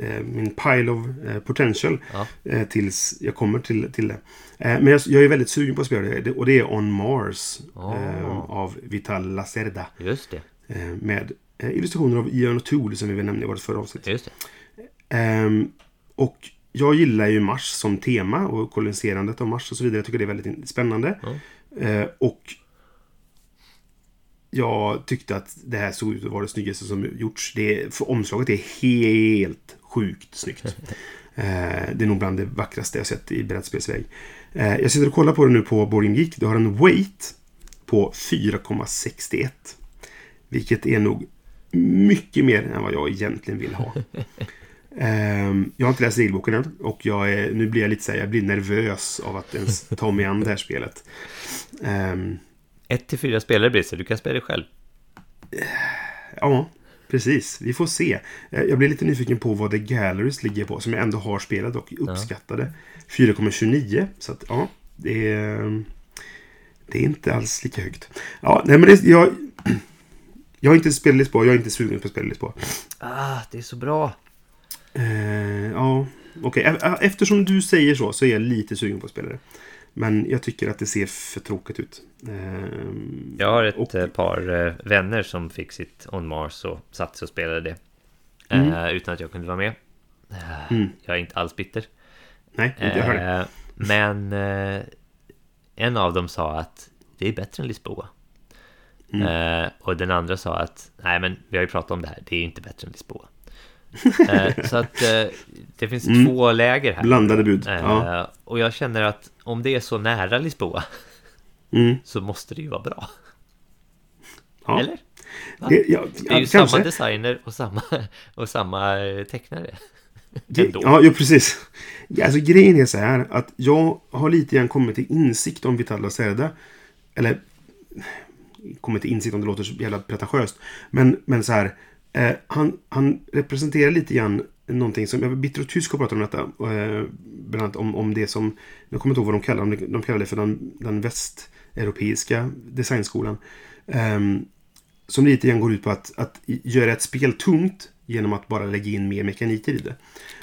S1: eh, min pile of eh, potential.
S2: Ja.
S1: Eh, tills jag kommer till, till det. Eh, men jag, jag är väldigt sugen på att spela det och det är On Mars. Eh, av Vital Lacerda.
S2: Just det,
S1: med illustrationer av Ian O'Toole som vi nämnde i vårt förra avsnitt.
S2: just det.
S1: Ehm, och jag gillar ju Mars som tema och koloniserandet av Mars och så vidare. Jag tycker det är väldigt spännande. Eh, och jag tyckte att det här såg ut att vara det snyggaste som gjorts. Det, för omslaget är helt sjukt snyggt. Eh, det är nog bland det vackraste jag sett i brädspelsväg. Eh, jag sitter och kollar på det nu på Boarding Geek. Det har en weight på 4,61. Vilket är nog mycket mer än vad jag egentligen vill ha. Ehm, jag har inte läst regelboken än och jag är, nu blir jag lite så här, jag blir nervös av att ens ta mig an det här spelet. Ehm,
S2: Ett till fyra spelare blir det, du kan spela det själv.
S1: ja, precis. Vi får se. Eh, Jag blir lite nyfiken på vad The Galleries ligger på, som jag ändå har spelat och uppskattade. 4,29. Så att, ja, det är, det är inte alls lika högt. Ja, nej men det, jag, jag har inte spelat på, jag är inte sugen på att spela på.
S2: Ah, det är så bra!
S1: Eh, ja, okej. E- Eftersom du säger så så är jag lite sugen på att spela det. Men jag tycker att det ser för tråkigt ut. Eh,
S2: Jag har ett
S1: och-
S2: eh, par eh, vänner som fick sitt On Mars och satt sig och spelade det.
S1: Mm.
S2: Eh, utan att jag kunde vara med. Eh,
S1: Mm.
S2: Jag är inte alls bitter.
S1: Nej, inte jag hör det.
S2: Eh, men eh, en av dem sa att det är bättre än Lisboa.
S1: Mm.
S2: Eh, och den andra sa att nej men vi har ju pratat om det här, det är inte bättre än Lisboa. eh, så att eh, det finns
S1: Mm.
S2: två läger här.
S1: Blandade bud.
S2: Eh,
S1: Ja.
S2: Och jag känner att om det är så nära Lisboa
S1: Mm.
S2: så måste det ju vara bra.
S1: Ja.
S2: Eller?
S1: Det, ja,
S2: Det är ju
S1: ja,
S2: samma
S1: kanske.
S2: designer och samma, och samma tecknare. Ändå.
S1: ja, ja, precis. Alltså, grejen är så här att jag har lite grann kommit till insikt om Vitalla Serda. Eller kommit till insikt om det låter så jävla pretentiöst. Men, men så här. Eh, han, han representerar lite grann någonting som, Bitter och Tysk har pratat om detta. Eh, bland annat om, om det som, jag kommer inte ihåg vad de kallar det, de kallar det för den, den västeuropeiska designskolan. Eh, som lite grann går ut på att, att göra ett spel tungt genom att bara lägga in mer mekaniker i det.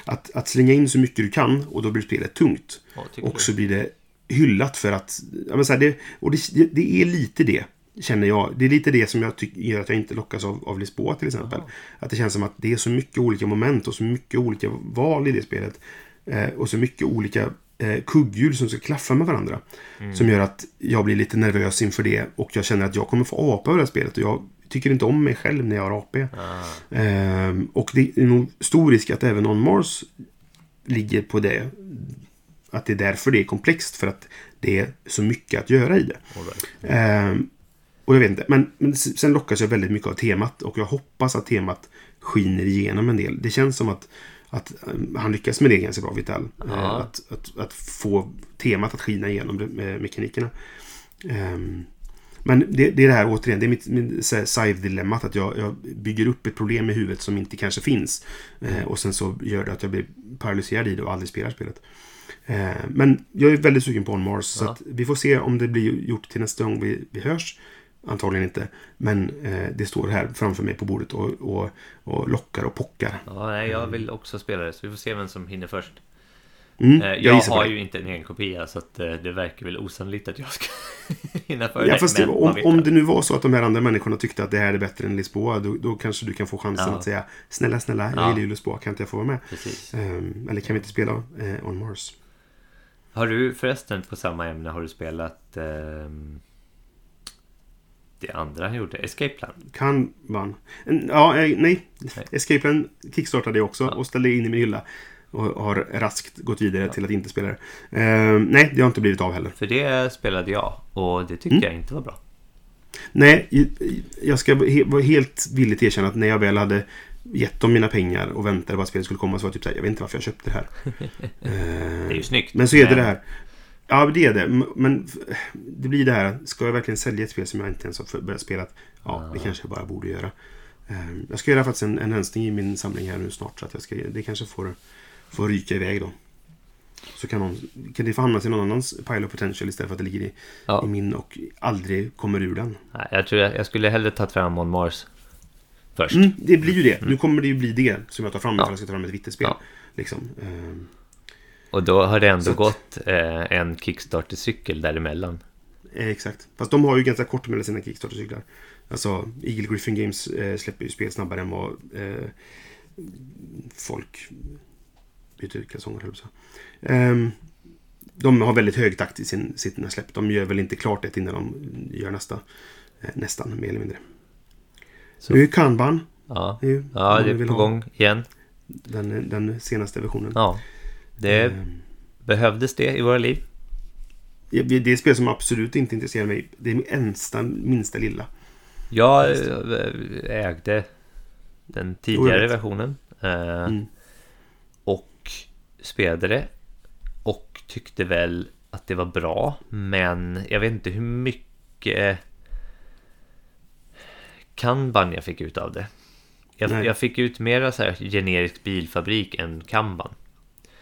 S1: Att, att slänga in så mycket du kan och då blir spelet tungt.
S2: Ja,
S1: och så blir det hyllat för att... Ja, men så här, det, och det, det, är lite det, känner jag. Det är lite det som jag tycker gör att jag inte lockas av, av Lisboa till exempel. Aha. Att det känns som att det är så mycket olika moment och så mycket olika val i det spelet. Eh, och så mycket olika eh, kugghjul som ska klaffa med varandra. Mm. Som gör att jag blir lite nervös inför det och jag känner att jag kommer få apa över det här spelet. Och jag tycker inte om mig själv när jag har AP. Ah. Eh, och det är nog stor risk att även On Mars ligger på det. Att det är därför det är komplext. För att det är så mycket att göra i det. Right. Eh, och jag vet inte. Men, men sen lockas jag väldigt mycket av temat. Och jag hoppas att temat skiner igenom en del. Det känns som att, att um, han lyckas med det ganska bra, Vital. Eh, att, att, att, få temat att skina igenom med mekanikerna. Um, men det, det, är det här återigen, det är mitt, mitt side-dilemmat. Att jag, jag, bygger upp ett problem i huvudet som inte kanske finns. Eh, och sen så gör det att jag blir paralyserad i det och aldrig spelar spelet. Eh, men jag är väldigt sugen på On Mars. Ja. Så vi får se om det blir gjort till nästa gång vi, vi hörs. Antagligen inte. Men eh, det står här framför mig på bordet och, och, och lockar och pockar.
S2: Ja, nej, jag vill också spela det. Så vi får se vem som hinner först. Mm, jag, jag har ju inte en egen kopia så att det verkar väl osannolikt att jag ska hinna före
S1: ja, det, om, om det nu var så att de här andra människorna tyckte att det här är bättre än Lisboa då, då kanske du kan få chansen ja. att säga Snälla, snälla, jag ja. gillar ju Lisboa, kan inte jag få vara med? Um, eller kan vi inte spela uh, On Mars?
S2: Har du förresten på samma ämne har du spelat um, det andra han gjorde, Escape Plan?
S1: Kanban. Ja, eh, nej. nej. Escape Plan kickstartade jag också och ställde in i min hylla och har raskt gått vidare ja. till att inte spela det. Uh, nej, det har inte blivit av heller.
S2: För det spelade jag och det tyckte mm. jag inte var bra.
S1: Nej, jag ska vara helt villigt erkänna att när jag väl hade gett dem mina pengar och väntade på att spelet skulle komma så var jag typ såhär, jag vet inte varför jag köpte det här.
S2: det är ju snyggt.
S1: Men så är det det här. Ja, det är det. Men det blir det här. Ska jag verkligen sälja ett spel som jag inte ens har börjat spela? Ja, det kanske jag bara borde göra. Ehm, jag ska göra faktiskt en, en rensning i min samling här nu snart. Så att jag ska, det kanske får får ryka iväg då. Så kan, någon, kan det få hamna i någon annans pile of potential istället för att det ligger i, ja. i min och aldrig kommer ur den.
S2: Nej, jag tror jag, jag skulle hellre tagit fram On Mars först.
S1: Mm, det blir ju det. Mm. Nu kommer det ju bli det som jag tar fram ja. ifall jag ska ta fram ett vitterspel. Ja. Liksom.
S2: Och då har det ändå att, gått eh, en Kickstarter-cykel däremellan.
S1: Eh, exakt. Fast de har ju ganska kort mellan sina Kickstarter-cyklar. Alltså, Eagle Griffin Games eh, släpper ju spel snabbare än vad eh, folk byter ut kalsonger, um, De har väldigt hög takt i sin, sina släpp. De gör väl inte klart det innan de gör nästa. Eh, nästan, mer eller mindre. Så. Nu är Kanban.
S2: Ja, nu, ja det är på gång igen.
S1: Den, den senaste versionen.
S2: Ja, det um, behövdes det i våra liv.
S1: Det är spel som absolut inte intresserar mig. Det är minsta, minsta lilla.
S2: Jag ägde den tidigare versionen. Eh, mm spelade det och tyckte väl att det var bra, men jag vet inte hur mycket kanban jag fick ut av det. Jag, jag fick ut mera så här generisk bilfabrik än kanban.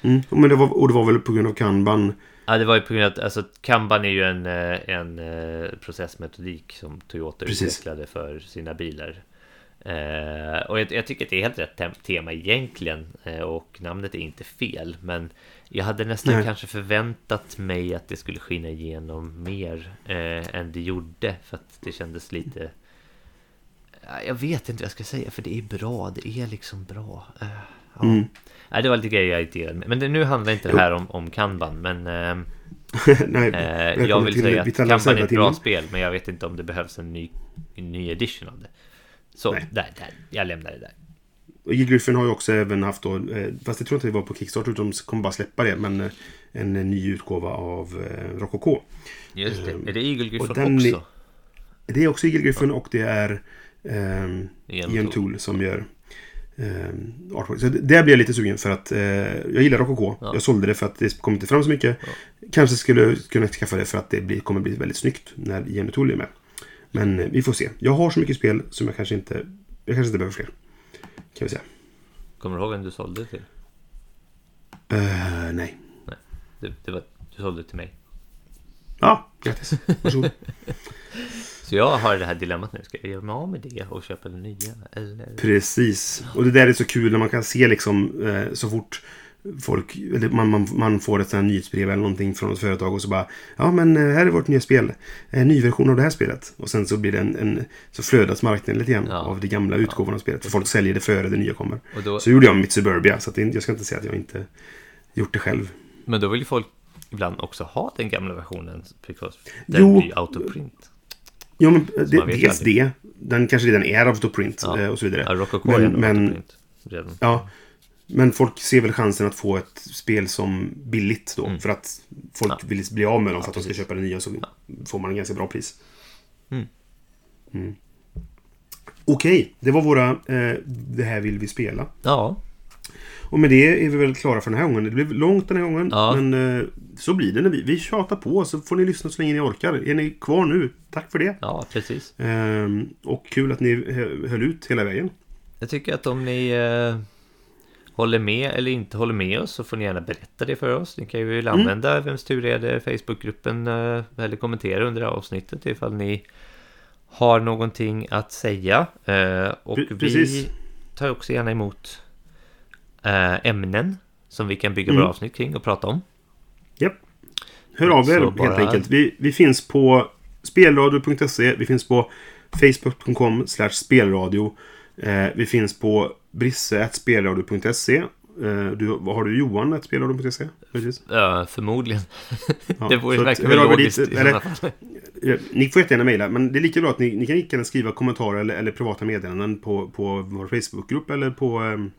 S1: Mm, men det var, och det var väl på grund av kanban?
S2: Ja, det var ju på grund av att alltså, kanban är ju en, eh, en eh, processmetodik som Toyota Precis. utvecklade för sina bilar. Eh, och jag, jag, tycker att det är helt rätt tema egentligen eh, och namnet är inte fel men jag hade nästan Nej. kanske förväntat mig att det skulle skina igenom mer eh, än det gjorde för att det kändes lite jag vet inte vad jag ska säga för det är bra, det är liksom bra. Uh, ja. mm. Nej, det var lite grejer jag irriterade mig. Men det, nu handlar inte det här om, om kanban. Men uh, Nej, uh, jag vill säga att kanban är ett bra spel. Men jag vet inte om det behövs en ny, en ny edition av det. Så där, där, jag lämnar det där.
S1: Och Griffin har ju också även haft då, eh, fast jag tror inte det var på Kickstarter, utan de kommer bara släppa det, men eh, en ny utgåva av eh, Rococo.
S2: Just det, är det Eagle Griffin också?
S1: Det är också Eagle Griffin och det är um, Ian Tool som gör um, artwork. Så det blir jag lite sugen för att uh, jag gillar Rococo. Ja. Jag sålde det för att det kommer inte fram så mycket. Ja. Kanske skulle kunna skaffa det för att det blir, kommer bli väldigt snyggt när Ian Tool är med. Men eh, vi får se. Jag har så mycket spel som jag kanske inte... Jag kanske inte behöver fler. Kan vi säga.
S2: Kommer du ihåg vem du sålde till?
S1: Eh, nej.
S2: Det, det var, du sålde till mig.
S1: Ja, grattis. Varsågod.
S2: Så jag har det här dilemmat nu. Ska jag göra mig av med det och köpa det nya? Eller?
S1: Precis. Och det där är så kul när man kan se liksom eh, så fort folk, eller man, man, man får ett sånt här nyhetsbrev eller någonting från ett företag och så bara Ja men eh, här är vårt nya spel. En ny version av det här spelet. Och sen så blir det en, en så flödas marknaden lite grann
S2: Ja.
S1: av de gamla utgåvorna av spelet. För folk säljer det före det nya kommer.
S2: Och då,
S1: Så gjorde jag mitt Suburbia. Så att det, jag ska inte säga att jag inte gjort det själv.
S2: men då vill ju folk ibland också ha den gamla versionen. Because
S1: Jo.
S2: den blir autoprint.
S1: Jo men det, dels
S2: aldrig.
S1: det. Den kanske redan är autoprint
S2: Ja.
S1: eh, och så vidare.
S2: Ja, Rococo
S1: Men-
S2: är
S1: men-
S2: autoprint. Redan.
S1: Ja. Men folk ser väl chansen att få ett spel som billigt då. För att folk
S2: Mm. Ja.
S1: vill bli av med dem
S2: Ja,
S1: för att de ska
S2: precis.
S1: köpa det nya. Så får man en ganska bra pris.
S2: Mm.
S1: Mm. Okej, det var våra eh, Det här vill vi spela.
S2: Ja,
S1: Och med det är vi väl klara för den här gången. Det blev långt den här gången.
S2: Ja.
S1: Men eh, så blir det när vi, vi tjatar på. Så får ni lyssna så länge ni orkar. Är ni kvar nu? Tack för det.
S2: ja, precis.
S1: Ehm, och kul att ni hö- höll ut hela vägen.
S2: Jag tycker att om ni eh, håller med eller inte håller med oss så får ni gärna berätta det för oss. Ni kan ju
S1: Mm.
S2: använda Vems tur är det Facebookgruppen eh, eller kommentera under det här avsnittet ifall ni har någonting att säga. Eh, och
S1: Pre-
S2: vi
S1: precis.
S2: tar också gärna emot ämnen som vi kan bygga
S1: Mm.
S2: våra avsnitt kring och prata om.
S1: Japp. Hör av er
S2: Så
S1: helt
S2: bara-
S1: enkelt. Vi, vi finns på spelradio.se. Vi finns på facebook.com spelradio. Eh, vi finns på brisse.spelradio.se. Eh, du, har du Johan? Att spelradio.se?
S2: Eh, förmodligen.
S1: Ja,
S2: det vore
S1: er
S2: logiskt
S1: dit, eller-. Eh, Ni får jättegärna mejla, men det är lika bra att ni, ni kan lika gärna skriva kommentarer eller, eller privata meddelanden på, på vår Facebookgrupp eller på, ehm,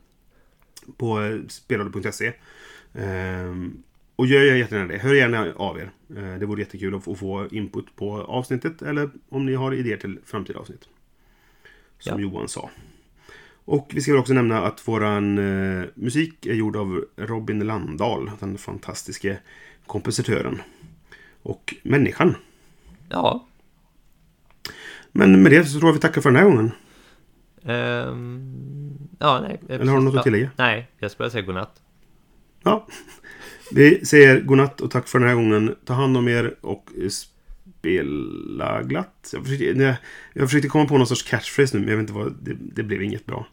S1: på spelradio.se. Ehm, och gör jättegärna det. Hör gärna av er. Eh, det vore jättekul att få, input på avsnittet eller om ni har idéer till framtida avsnitt. Som
S2: Ja.
S1: Johan sa. Och vi ska väl också nämna att våran eh, musik är gjord av Robin Landahl, den fantastiske kompositören. Och människan.
S2: Ja,
S1: Men med det så tror jag vi tackar för den här gången.
S2: ehm, ja, nej.
S1: Eller har du något att tillägga?
S2: Nej, jag skulle säga godnatt.
S1: Ja. Vi säger godnatt och tack för den här gången. Ta hand om er och spela glatt. Jag försökte, jag försökte komma på någon sorts catchphrase nu, men jag vet inte vad. Det, det blev inget bra.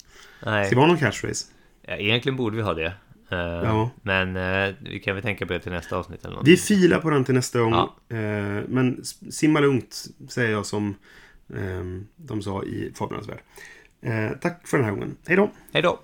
S2: Nej.
S1: Ska vi ha någon catchphrase?
S2: Ja, egentligen borde vi ha det. Eh,
S1: Ja.
S2: Men eh, vi kan väl tänka på det till nästa avsnitt eller någonting.
S1: Vi filar på den till nästa gång.
S2: Ja.
S1: Eh, men simma lugnt, säger jag som eh, de sa i Fablernas värld. Eh, tack för den här gången. Hej då!
S2: Hej då!